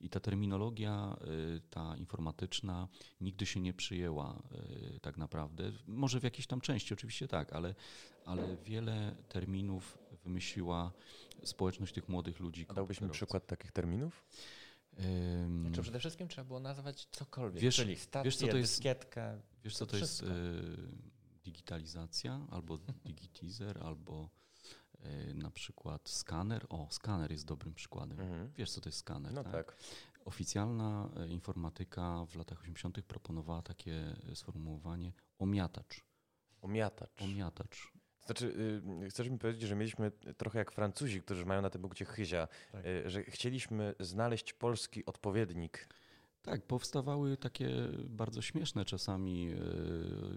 S2: I ta terminologia, y, ta informatyczna, nigdy się nie przyjęła y, tak naprawdę. Może w jakiejś tam części, oczywiście tak, ale, ale wiele terminów wymyśliła społeczność tych młodych ludzi.
S1: A dałbyś mi przykład takich terminów?
S3: Znaczy przede wszystkim trzeba było nazwać cokolwiek, wiesz, czyli stację, wiesz, co to jest, dyskietkę.
S2: Wiesz co to wszystko. jest digitalizacja, albo digitizer, albo y, na przykład skaner. O, skaner jest dobrym przykładem. Mhm. Wiesz co to jest skaner,
S1: no tak? tak.
S2: Oficjalna e, informatyka w latach 80. proponowała takie sformułowanie omiatacz.
S1: Omiatacz.
S2: Omiatacz.
S1: Znaczy, yy, chcesz mi powiedzieć, że mieliśmy trochę jak Francuzi, którzy mają na tym punkcie chyzia, tak. yy, że chcieliśmy znaleźć polski odpowiednik.
S2: Tak, powstawały takie bardzo śmieszne czasami yy,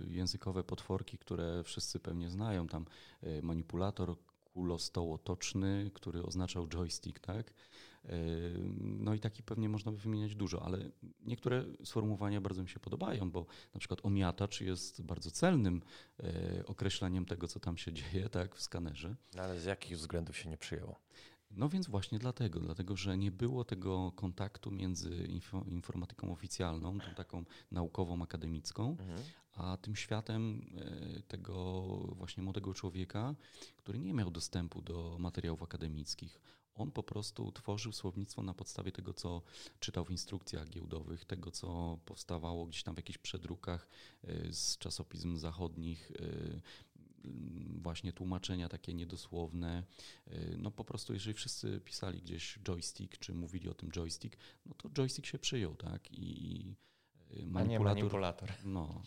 S2: językowe potworki, które wszyscy pewnie znają. Tam y, manipulator kulostołotoczny, który oznaczał joystick, tak? No i taki pewnie można by wymieniać dużo, ale niektóre sformułowania bardzo mi się podobają, bo na przykład omiatacz jest bardzo celnym e, określeniem tego, co tam się [laughs] dzieje tak, w skanerze.
S1: No ale z jakich względów się nie przyjęło?
S2: No więc właśnie dlatego, dlatego że nie było tego kontaktu między informatyką oficjalną, tą taką naukową, akademicką, mhm. a tym światem e, tego właśnie młodego człowieka, który nie miał dostępu do materiałów akademickich. On po prostu tworzył słownictwo na podstawie tego, co czytał w instrukcjach giełdowych, tego, co powstawało gdzieś tam w jakichś przedrukach e, z czasopism zachodnich, e, właśnie tłumaczenia takie niedosłowne. E, no po prostu, jeżeli wszyscy pisali gdzieś joystick, czy mówili o tym joystick, no to joystick się przyjął, tak? I
S3: manipulator. A nie manipulator.
S2: No,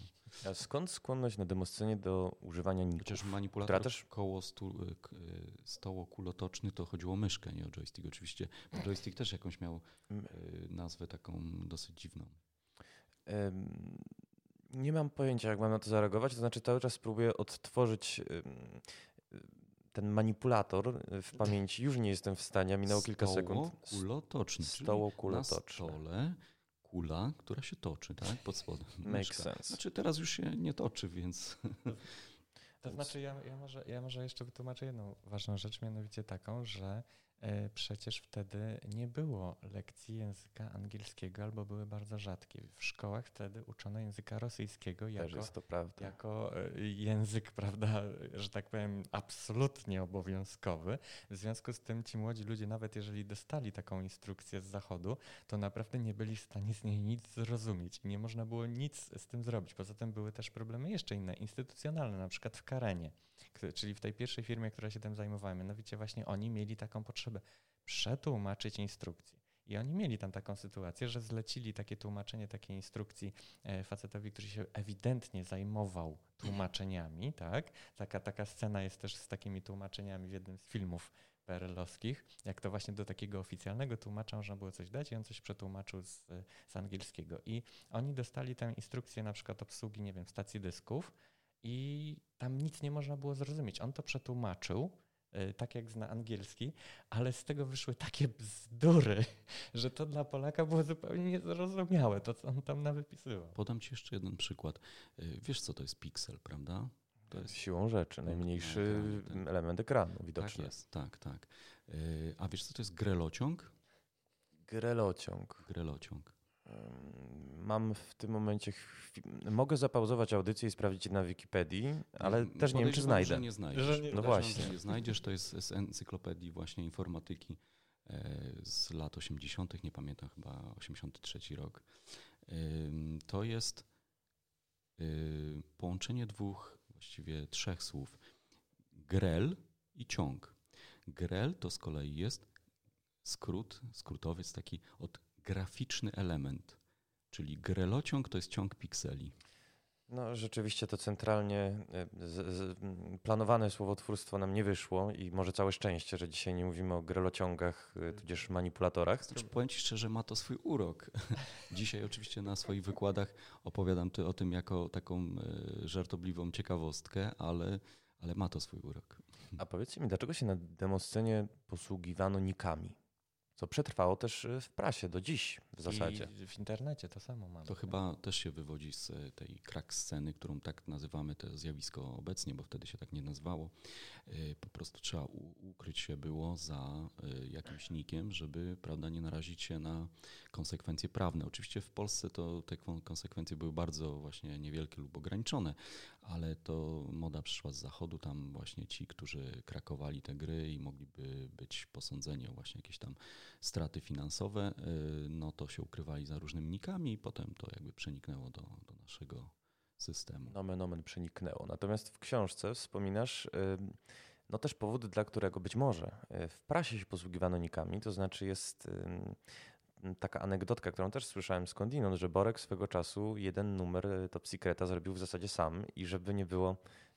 S1: a skąd skłonność na demoscenie do używania ników?
S2: Chociaż manipulator też... koło stu, e, stoło kulotoczny to chodziło o myszkę, nie o joystick oczywiście. Bo joystick też jakąś miał nazwę taką dosyć dziwną.
S1: Nie mam pojęcia, jak mam na to zareagować. To znaczy, cały czas próbuję odtworzyć ten manipulator w pamięci już nie jestem w stanie, a minęło kilka sekund.
S2: Kulotoczny.
S1: Stoło kulotoczne.
S2: Na stole kula, która się toczy, tak? Pod spodem.
S1: Makes sense.
S2: Znaczy teraz już się nie toczy, więc.
S3: To znaczy, ja, ja, może, ja może jeszcze wytłumaczę jedną ważną rzecz, mianowicie taką, że przecież wtedy nie było lekcji języka angielskiego albo były bardzo rzadkie. W szkołach wtedy uczono języka rosyjskiego jako, jako e, język, [laughs] prawda, że tak powiem, absolutnie obowiązkowy. W związku z tym ci młodzi ludzie, nawet jeżeli dostali taką instrukcję z zachodu, to naprawdę nie byli w stanie z niej nic zrozumieć i nie można było nic z tym zrobić. Poza tym były też problemy jeszcze inne, instytucjonalne, na przykład w Karenie czyli w tej pierwszej firmie, która się tym zajmowała. Mianowicie właśnie oni mieli taką potrzebę przetłumaczyć instrukcje. I oni mieli tam taką sytuację, że zlecili takie tłumaczenie takiej instrukcji e, facetowi, który się ewidentnie zajmował tłumaczeniami, tak? Taka, taka scena jest też z takimi tłumaczeniami w jednym z filmów PRL-owskich, jak to właśnie do takiego oficjalnego tłumacza można było coś dać i on coś przetłumaczył z, z angielskiego. I oni dostali tę instrukcję na przykład obsługi, nie wiem, stacji dysków, i tam nic nie można było zrozumieć. On to przetłumaczył, tak jak zna angielski, ale z tego wyszły takie bzdury, że to dla Polaka było zupełnie niezrozumiałe, to co on tam nawypisywał.
S2: Podam ci jeszcze jeden przykład. Y, wiesz, co to jest piksel, prawda?
S1: To jest siłą rzeczy, najmniejszy tak. element ekranu widoczny.
S2: Tak jest, tak, tak. Y, a wiesz, co to jest grelociąg?
S1: Grelociąg.
S2: Grelociąg.
S1: Mam w tym momencie. Mogę zapauzować audycję i sprawdzić na Wikipedii, ale mm, też nie wiem, czy znajdę.
S2: Że nie znajdziesz. Że
S1: nie, no właśnie.
S2: Że nie znajdziesz, to jest z encyklopedii właśnie informatyki e, z lat 80., nie pamiętam, chyba 83 rok. To jest y, połączenie dwóch, właściwie trzech słów. Grel i ciąg. Grel to z kolei jest skrót, skrótowiec taki od graficzny element, czyli grelociąg to jest ciąg pikseli.
S1: No rzeczywiście to centralnie e, z, z, planowane słowotwórstwo nam nie wyszło i może całe szczęście, że dzisiaj nie mówimy o grelociągach, e, tudzież manipulatorach.
S2: Znaczy, powiem Ci szczerze, ma to swój urok. [laughs] dzisiaj oczywiście na swoich wykładach opowiadam o tym jako taką e, żartobliwą ciekawostkę, ale, ale ma to swój urok.
S1: A powiedzcie mi, dlaczego się na demoscenie posługiwano nikami? Co przetrwało też y, w prasie do dziś w zasadzie.
S3: I w internecie to samo mamy.
S2: To chyba też się wywodzi z y, tej krak sceny, którą tak nazywamy to zjawisko obecnie, bo wtedy się tak nie nazywało. Y, po prostu trzeba ukryć się było za jakimś nikiem, żeby prawda, nie narazić się na konsekwencje prawne. Oczywiście w Polsce to te konsekwencje były bardzo właśnie niewielkie lub ograniczone, ale to moda przyszła z zachodu, tam właśnie ci, którzy krakowali te gry i mogliby być posądzeni o właśnie jakieś tam straty finansowe, y, no to się ukrywali za różnymi nikami i potem to jakby przeniknęło do, do naszego systemu.
S1: Nomen omen przeniknęło. Natomiast w książce wspominasz y, no też powód, dla którego być może y, w prasie się posługiwano nikami, to znaczy jest taka anegdotka, którą też słyszałem skądinąd, że Borek swego czasu jeden numer Top Secreta zrobił w zasadzie sam i żeby nie było Y,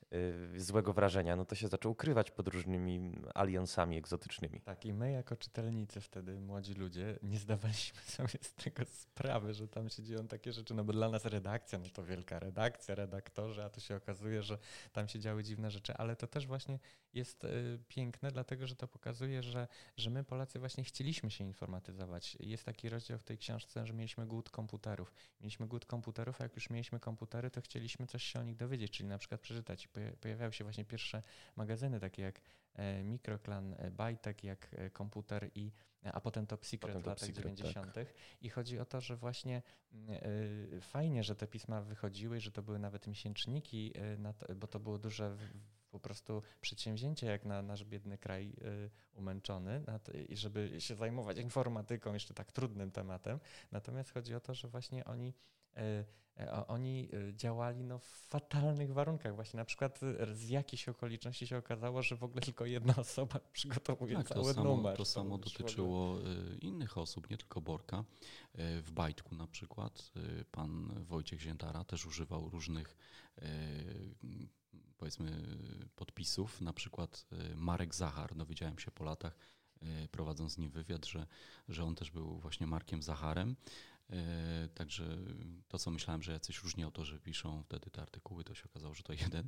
S1: złego wrażenia, no to się zaczął ukrywać pod różnymi aliansami egzotycznymi.
S3: Tak, i my jako czytelnicy wtedy, młodzi ludzie, nie zdawaliśmy [laughs] sobie z tego sprawy, że tam się dzieją takie rzeczy, no bo dla nas redakcja, no to wielka redakcja, redaktorzy, a tu się okazuje, że tam się działy dziwne rzeczy, ale to też właśnie jest y, piękne, dlatego że to pokazuje, że, że my Polacy właśnie chcieliśmy się informatyzować. Jest taki rozdział w tej książce, że mieliśmy głód komputerów. Mieliśmy głód komputerów, a jak już mieliśmy komputery, to chcieliśmy coś się o nich dowiedzieć, czyli na przykład przeczytać pojawiały się właśnie pierwsze magazyny, takie jak e, Mikroklan, e, Bajtek, jak e, Komputer i a potem Top Secret potem w latach 90. Tak. I chodzi o to, że właśnie fajnie, że te pisma wychodziły, że to były nawet miesięczniki, bo to było duże po prostu przedsięwzięcie, jak na nasz biedny kraj umęczony, i żeby się zajmować informatyką, jeszcze tak trudnym tematem. Natomiast chodzi o to, że właśnie oni oni e, działali no, w fatalnych warunkach. Właśnie na przykład z jakichś okoliczności się okazało, że w ogóle tylko jedna osoba przygotowuje tak, cały
S2: to samo,
S3: numer.
S2: To samo dotyczyło innych osób, nie tylko Borka. W Bajtku na przykład pan Wojciech Ziętara też używał różnych powiedzmy podpisów, na przykład Marek Zachar, dowiedziałem się po latach, prowadząc z nim wywiad, że, że on też był właśnie Markiem Zacharem E, także to, co myślałem, że jacyś różni autorzy piszą wtedy te artykuły, to się okazało, że to [laughs] jeden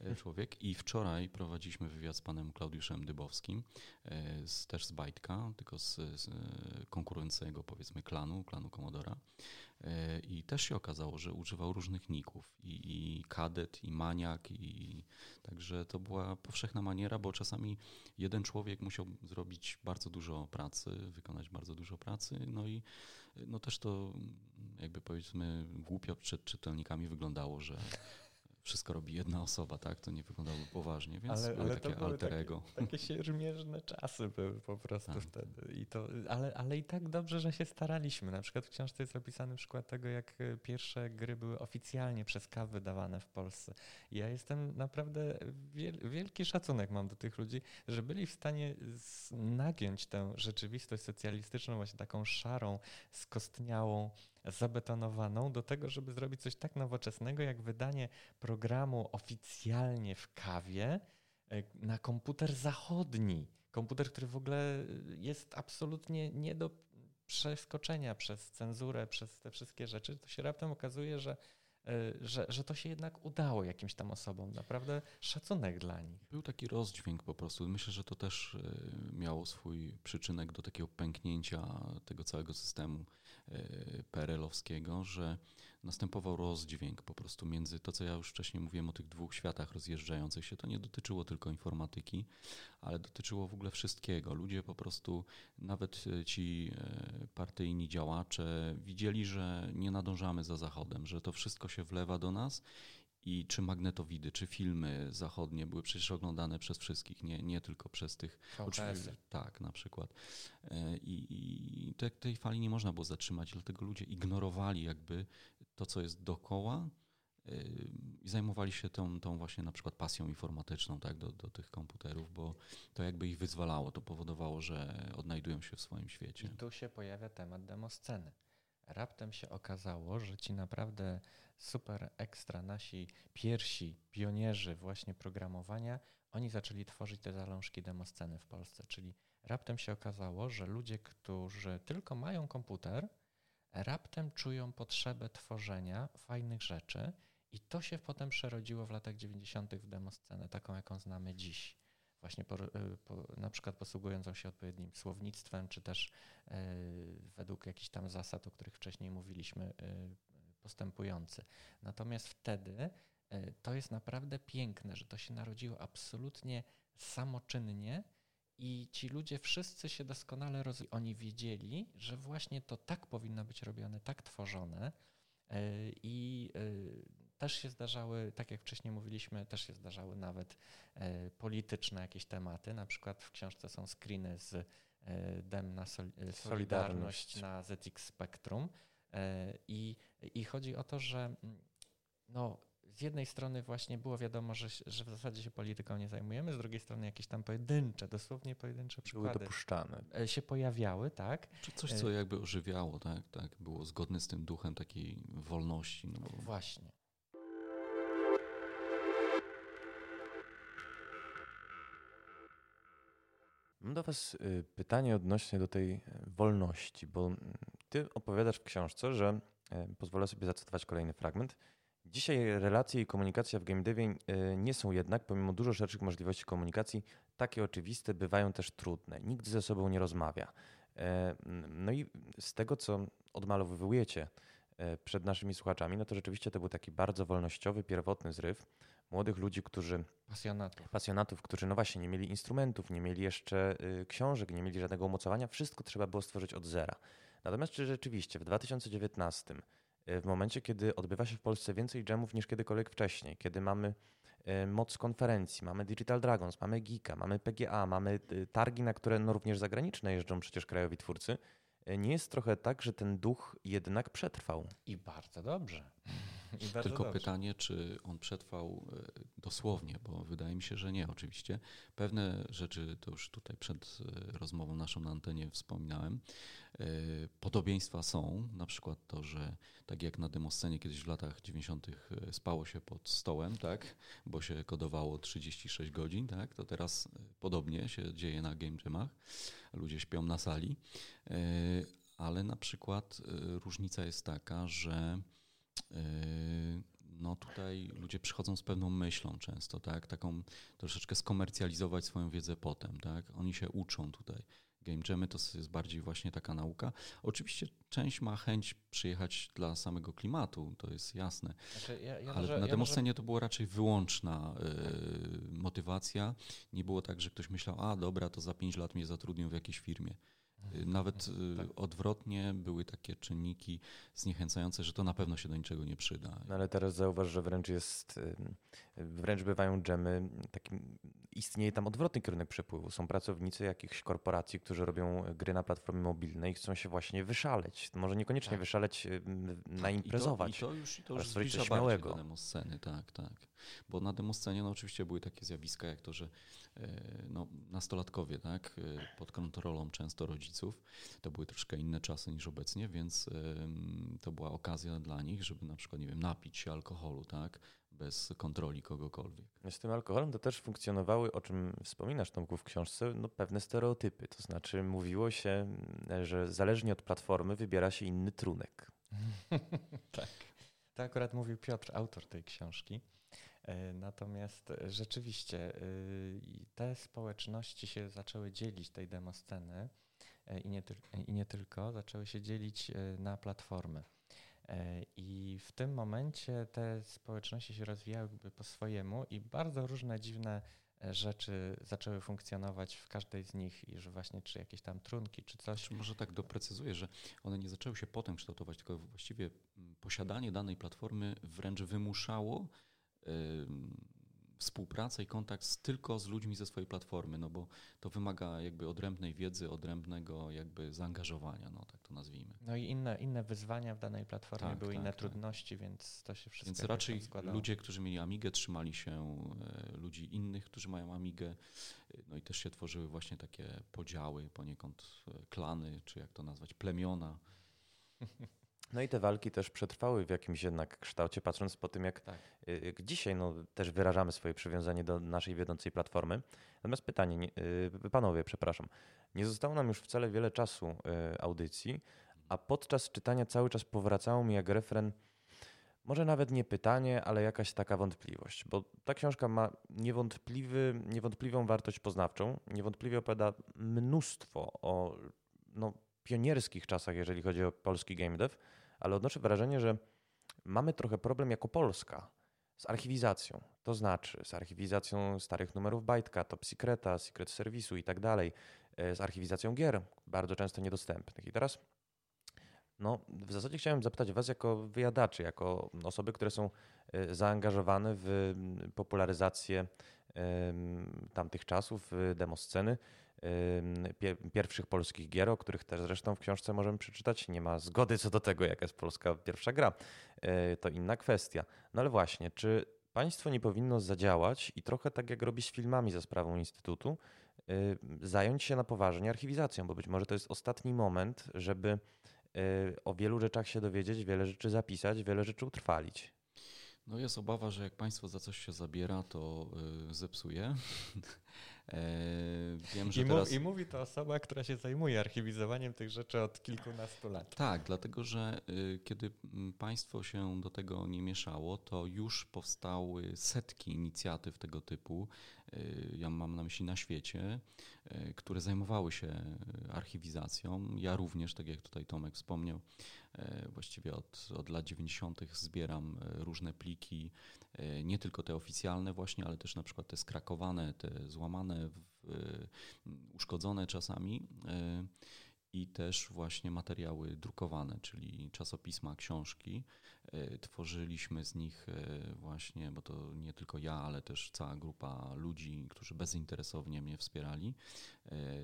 S2: e, człowiek. I wczoraj prowadziliśmy wywiad z panem Klaudiuszem Dybowskim, e, z, też z Bajtka, tylko z, z konkurującego powiedzmy klanu, klanu Komodora. I też się okazało, że używał różnych ników i, i kadet, i maniak, i także to była powszechna maniera, bo czasami jeden człowiek musiał zrobić bardzo dużo pracy, wykonać bardzo dużo pracy, no i no też to jakby powiedzmy głupio przed czytelnikami wyglądało, że wszystko robi jedna osoba, tak? To nie wyglądało poważnie, więc ale, były ale takie były alter ego.
S3: Takie, takie siermierzne czasy były po prostu tak. wtedy. I to, ale, ale i tak dobrze, że się staraliśmy. Na przykład w książce jest opisany przykład tego, jak e, pierwsze gry były oficjalnie przez KAW wydawane w Polsce. Ja jestem naprawdę, wielki szacunek mam do tych ludzi, że byli w stanie nagiąć tę rzeczywistość socjalistyczną, właśnie taką szarą, skostniałą, zabetonowaną do tego, żeby zrobić coś tak nowoczesnego, jak wydanie programu oficjalnie w kawie e, na komputer zachodni. Komputer, który w ogóle jest absolutnie nie do przeskoczenia przez cenzurę, przez te wszystkie rzeczy, to się raptem okazuje, że E, że, że to się jednak udało jakimś tam osobom. Naprawdę szacunek dla nich.
S2: Był taki rozdźwięk po prostu. Myślę, że to też e, miało swój przyczynek do takiego pęknięcia tego całego systemu e, PRL-owskiego, że następował rozdźwięk po prostu między to, co ja już wcześniej mówiłem o tych dwóch światach rozjeżdżających się. To nie dotyczyło tylko informatyki, ale dotyczyło w ogóle wszystkiego. Ludzie po prostu, nawet ci partyjni działacze, widzieli, że nie nadążamy za Zachodem, że to wszystko się wlewa do nas i czy magnetowidy, czy filmy zachodnie były przecież oglądane przez wszystkich, nie, nie tylko przez tych.
S3: Oczywiście,
S2: tak, na przykład. E, I, i te, tej fali nie można było zatrzymać, dlatego ludzie ignorowali jakby to, co jest dokoła e, i zajmowali się tą, tą właśnie na przykład pasją informatyczną tak, do, do tych komputerów, bo to jakby ich wyzwalało, to powodowało, że odnajdują się w swoim świecie.
S3: I tu się pojawia temat demosceny. Raptem się okazało, że ci naprawdę super ekstra nasi pierwsi pionierzy właśnie programowania, oni zaczęli tworzyć te zalążki demosceny w Polsce, czyli raptem się okazało, że ludzie, którzy tylko mają komputer, raptem czują potrzebę tworzenia fajnych rzeczy i to się potem przerodziło w latach 90. w demoscenę, taką jaką znamy dziś. Właśnie po, e, po, na przykład posługującą się odpowiednim słownictwem, czy też y, według jakichś tam zasad, o których wcześniej mówiliśmy, y, postępujący. Natomiast wtedy to jest naprawdę piękne, że to się narodziło absolutnie samoczynnie i ci ludzie wszyscy się doskonale rozwijali. Oni wiedzieli, że właśnie to tak powinno być robione, tak tworzone. E, I e, też się zdarzały, tak jak wcześniej mówiliśmy, też się zdarzały nawet e, polityczne jakieś tematy. Na przykład w książce są screeny z DEM na Solidarność, Solidarność na ZX Spectrum. I, I chodzi o to, że mm, no, z jednej strony właśnie było wiadomo, że, że w zasadzie się polityką nie zajmujemy, z drugiej strony jakieś tam pojedyncze, dosłownie pojedyncze przykłady
S1: były dopuszczane.
S3: E, się pojawiały, tak?
S2: Czy coś, co jakby ożywiało, tak? tak? Było zgodne z tym duchem takiej wolności. No bo...
S3: Właśnie.
S1: Mam do Was y, pytanie odnośnie do tej wolności, bo Ty opowiadasz w książce, że e, pozwolę sobie zacytować kolejny fragment Dzisiaj relacje i komunikacja w game devie e, nie są jednak, pomimo dużo szerszych możliwości komunikacji, takie oczywiste, bywają też trudne. Nikt ze sobą nie rozmawia. E, no i z tego, co odmalowujecie e, przed naszymi słuchaczami, no to rzeczywiście to był taki bardzo wolnościowy, pierwotny zryw młodych ludzi, którzy.
S3: Pasjonatów.
S1: Pasjonatów, którzy no właśnie nie mieli instrumentów, nie mieli jeszcze książek, nie mieli żadnego umocowania. Wszystko trzeba było stworzyć od zera. Natomiast czy rzeczywiście w 2019 w momencie, kiedy odbywa się w Polsce więcej dżemów niż kiedykolwiek wcześniej, kiedy mamy e, moc konferencji, mamy Digital Dragons, mamy Geeka, mamy PGA, mamy targi, na które no również zagraniczne jeżdżą przecież krajowi twórcy, nie jest trochę tak, że ten duch jednak przetrwał.
S3: I bardzo dobrze.
S2: Tylko dobrze. pytanie, czy on przetrwał dosłownie, bo wydaje mi się, że nie oczywiście. Pewne rzeczy, to już tutaj przed rozmową naszą na antenie wspominałem, podobieństwa są, na przykład to, że tak jak na demoscenie kiedyś w latach 90. E, spało się pod stołem, tak, bo się kodowało 36 godzin, tak, to teraz e, podobnie się dzieje na game jamach. Ludzie śpią na sali. E, ale na przykład różnica jest taka, że no tutaj ludzie przychodzą z pewną myślą często, tak? Taką troszeczkę skomercjalizować swoją wiedzę potem, tak? Oni się uczą tutaj. Game Jamy to jest bardziej właśnie taka nauka. Oczywiście część ma chęć przyjechać dla samego klimatu, to jest jasne. Znaczy, ja, ja Ale może, na demoscenie ja może... to była raczej wyłączna y, motywacja. Nie było tak, że ktoś myślał, a dobra, to za pięć lat mnie zatrudnią w jakiejś firmie. Y, nawet y, tak. odwrotnie były takie czynniki zniechęcające, że to na pewno się do niczego nie przyda.
S1: No ale teraz zauważ, że wręcz jest, wręcz bywają dżemy, takim, istnieje tam odwrotny kierunek przepływu. Są pracownicy jakichś korporacji, którzy robią gry na platformie mobilnej i chcą się właśnie wyszaleć. Może niekoniecznie tak. wyszaleć, naimprezować.
S2: I to, i to już, i to już zbliża śmiałego. do demosceny, tak, tak. Bo na demoscenie no oczywiście były takie zjawiska jak to, że no, nastolatkowie, tak, e, pod kontrolą często rodziców, to były troszkę inne czasy niż obecnie, więc to była okazja dla nich, żeby na przykład, nie wiem, napić się alkoholu, tak, bez kontroli kogokolwiek.
S1: Z tym alkoholem to też funkcjonowały, o czym wspominasz Tomku w książce, no, pewne stereotypy. To znaczy mówiło się, że zależnie od platformy wybiera się inny trunek. [laughs]
S3: tak. To akurat mówił Piotr, autor tej książki. E, natomiast rzeczywiście y, te społeczności się zaczęły dzielić tej demosceny e, i nie, i nie tylko, zaczęły się dzielić e, na platformy. I w tym momencie te społeczności się rozwijały po swojemu i bardzo różne dziwne rzeczy zaczęły funkcjonować w każdej z nich i że właśnie czy jakieś tam trunki, czy coś.
S2: Może tak doprecyzuję, że one nie zaczęły się potem kształtować, tylko właściwie mm, posiadanie danej platformy wręcz wymuszało współpracę i kontakt z, tylko z ludźmi ze swojej platformy, no bo to wymaga jakby odrębnej wiedzy, odrębnego jakby zaangażowania, no tak to nazwijmy.
S3: No i inne, inne wyzwania w danej platformie tak, były tak, inne tak. trudności, więc to się wszystko
S2: Więc raczej ludzie, którzy mieli Amigę, trzymali się e, ludzi innych, którzy mają Amigę, no i też się tworzyły właśnie takie podziały, poniekąd e, klany, czy jak to nazwać, plemiona. [laughs]
S1: No i te walki też przetrwały w jakimś jednak kształcie, patrząc po tym, jak, tak. Y, dzisiaj no, też wyrażamy swoje przywiązanie do naszej wiodącej platformy. Natomiast pytanie, nie, y, panowie, przepraszam, nie zostało nam już wcale wiele czasu y, audycji, a podczas czytania cały czas powracało mi jak refren, może nawet nie pytanie, ale jakaś taka wątpliwość, bo ta książka ma niewątpliwy, niewątpliwą wartość poznawczą, niewątpliwie opowiada mnóstwo o no, pionierskich czasach, jeżeli chodzi o polski game dev, ale odnoszę wrażenie, że mamy trochę problem jako Polska z archiwizacją. To znaczy z archiwizacją starych numerów bajtka, top secreta, secret serwisu i tak dalej, e, z archiwizacją gier, bardzo często niedostępnych. I teraz no, w zasadzie chciałem zapytać Was jako wyjadaczy, jako osoby, które są e, zaangażowane w popularyzację tamtych czasów, demosceny, pierwszych polskich gier, o których też zresztą w książce możemy przeczytać. Nie ma zgody co do tego, jaka jest polska pierwsza gra. E, to inna kwestia. No ale właśnie, czy państwo nie powinno zadziałać i trochę tak jak robi z filmami za sprawą Instytutu, e, zająć się na poważnie archiwizacją, bo być może to jest ostatni moment, żeby e, o wielu rzeczach się dowiedzieć, wiele rzeczy zapisać, wiele rzeczy utrwalić.
S2: No jest obawa, że jak państwo za coś się zabiera, to zepsuje. [laughs]
S3: E, wiem, że I, teraz... I mówi to osoba, która się zajmuje archiwizowaniem tych rzeczy od kilkunastu lat.
S2: Tak, dlatego że y, kiedy państwo się do tego nie mieszało, to już powstały setki inicjatyw tego typu. Y, ja mam na myśli na świecie, y, które zajmowały się archiwizacją. Ja również, tak jak tutaj Tomek wspomniał, właściwie od, od lat 90. zbieram różne pliki E, nie tylko te oficjalne właśnie, ale też na przykład te skrakowane, te złamane, uszkodzone czasami e, i też właśnie materiały drukowane, czyli czasopisma, książki. E, tworzyliśmy z nich właśnie, bo to nie tylko ja, ale też cała grupa ludzi, którzy bezinteresownie mnie wspierali,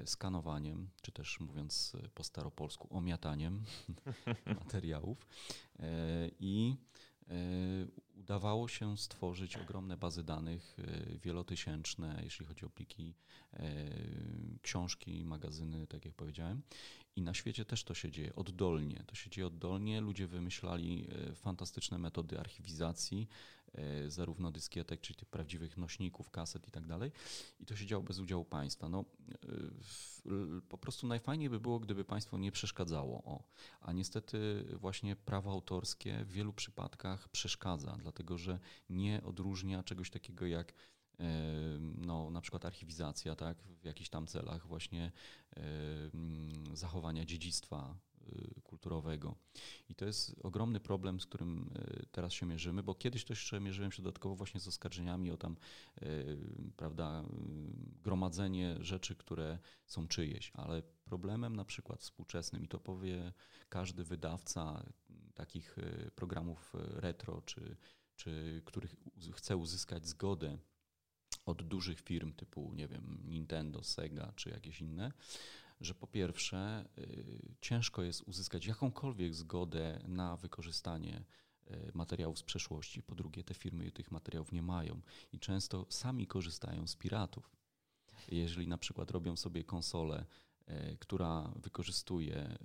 S2: skanowaniem, czy też mówiąc po staropolsku, omiataniem [laughs] materiałów. I udawało się stworzyć ogromne bazy danych e, wielotysięczne, jeśli chodzi o pliki, e, książki, magazyny, tak jak powiedziałem. I na świecie też to się dzieje oddolnie. To się dzieje oddolnie. Ludzie wymyślali e, fantastyczne metody archiwizacji, e, zarówno dyskietek, czyli tych prawdziwych nośników, kaset i tak dalej. I to się działo bez udziału państwa. No, po prostu najfajniej by było, gdyby państwo nie przeszkadzało. O. A niestety właśnie prawo autorskie w wielu przypadkach przeszkadza, dlatego że nie odróżnia czegoś takiego jak no, na przykład archiwizacja, tak, w jakichś tam celach właśnie zachowania dziedzictwa kulturowego. I to jest ogromny problem, z którym y, teraz się mierzymy, bo kiedyś to jeszcze mierzyłem się dodatkowo właśnie z oskarżeniami o tam, y, prawda, gromadzenie rzeczy, które są czyjeś, ale problemem na przykład współczesnym, i to powie każdy wydawca takich programów retro, czy, czy których chce uzyskać zgodę od dużych firm typu, nie wiem, Nintendo, Sega czy jakieś inne, że po pierwsze y, ciężko jest uzyskać jakąkolwiek zgodę na wykorzystanie y, materiałów z przeszłości. Po drugie, te firmy tych materiałów nie mają i często sami korzystają z piratów. Jeżeli na przykład robią sobie konsolę E, która wykorzystuje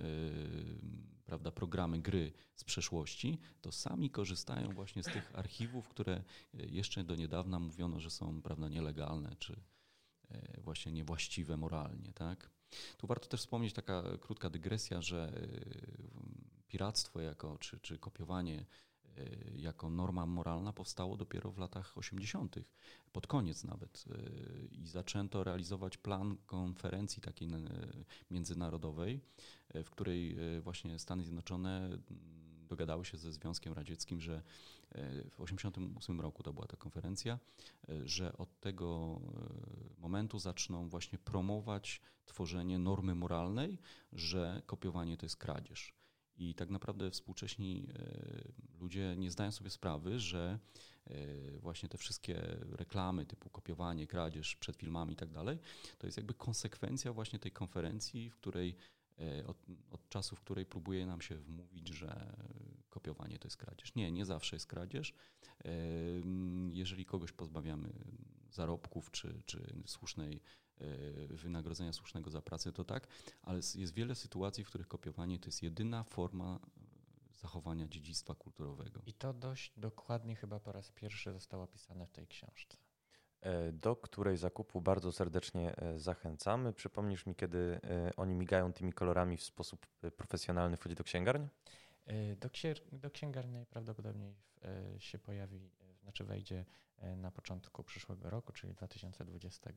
S2: prawda, programy gry z przeszłości, to sami korzystają właśnie z tych archiwów, które jeszcze do niedawna mówiono, że są prawda, nielegalne czy właśnie niewłaściwe moralnie. Tak? Tu warto też wspomnieć taka krótka dygresja, że piractwo jako, czy, czy kopiowanie Y, jako norma moralna powstało dopiero w latach 80., pod koniec nawet. Y, I zaczęto realizować plan konferencji takiej y, międzynarodowej, w której właśnie Stany Zjednoczone dogadały się ze Związkiem Radzieckim, że w 1988 roku to była ta konferencja, że od tego momentu zaczną właśnie promować tworzenie normy moralnej, że kopiowanie to jest kradzież. I tak naprawdę współcześni e, ludzie nie zdają sobie sprawy, że e, właśnie te wszystkie reklamy typu kopiowanie, kradzież przed filmami i tak dalej, to jest jakby konsekwencja właśnie tej konferencji, w której e, od, od czasu, w której próbuje nam się wmówić, że kopiowanie to jest kradzież. Nie, nie zawsze jest kradzież. Jeżeli kogoś pozbawiamy zarobków czy, czy słusznej E, wynagrodzenia słusznego za pracę, to tak, ale jest wiele sytuacji, w których kopiowanie to jest jedyna forma zachowania dziedzictwa kulturowego.
S3: I to dość dokładnie chyba po raz pierwszy zostało opisane w tej książce.
S1: E, do której zakupu bardzo serdecznie e, zachęcamy. Przypomnisz mi, kiedy oni migają tymi kolorami w sposób profesjonalny, wchodzi do księgarni?
S3: Do, ksier- do księgarni najprawdopodobniej się pojawi, znaczy wejdzie na początku przyszłego roku, czyli 2020.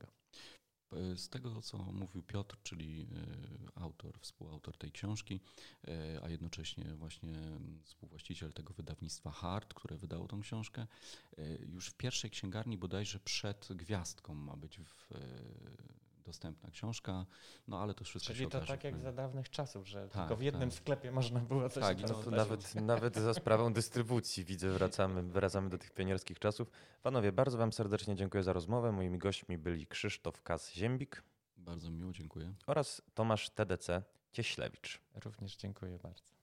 S2: Z tego, co mówił Piotr, czyli e, autor, współautor tej książki, e, a jednocześnie właśnie współwłaściciel tego wydawnictwa Hart, które wydało tą książkę, e, już w pierwszej księgarni bodajże przed gwiazdką ma być w dostępna książka, no ale to wszystko
S3: Czyli
S2: się
S3: to
S2: okaże.
S3: tak jak za dawnych czasów, że tak, tylko w jednym tak. sklepie można było coś
S1: Tak, no to nawet, [laughs] nawet za sprawą dystrybucji widzę, wracamy, wracamy do tych pionierskich czasów. Panowie, bardzo wam serdecznie dziękuję za rozmowę. Moimi gośćmi byli Krzysztof Kas-Ziembik.
S2: Bardzo miło, dziękuję.
S1: Oraz Tomasz TDC Cieślewicz.
S3: Również dziękuję bardzo.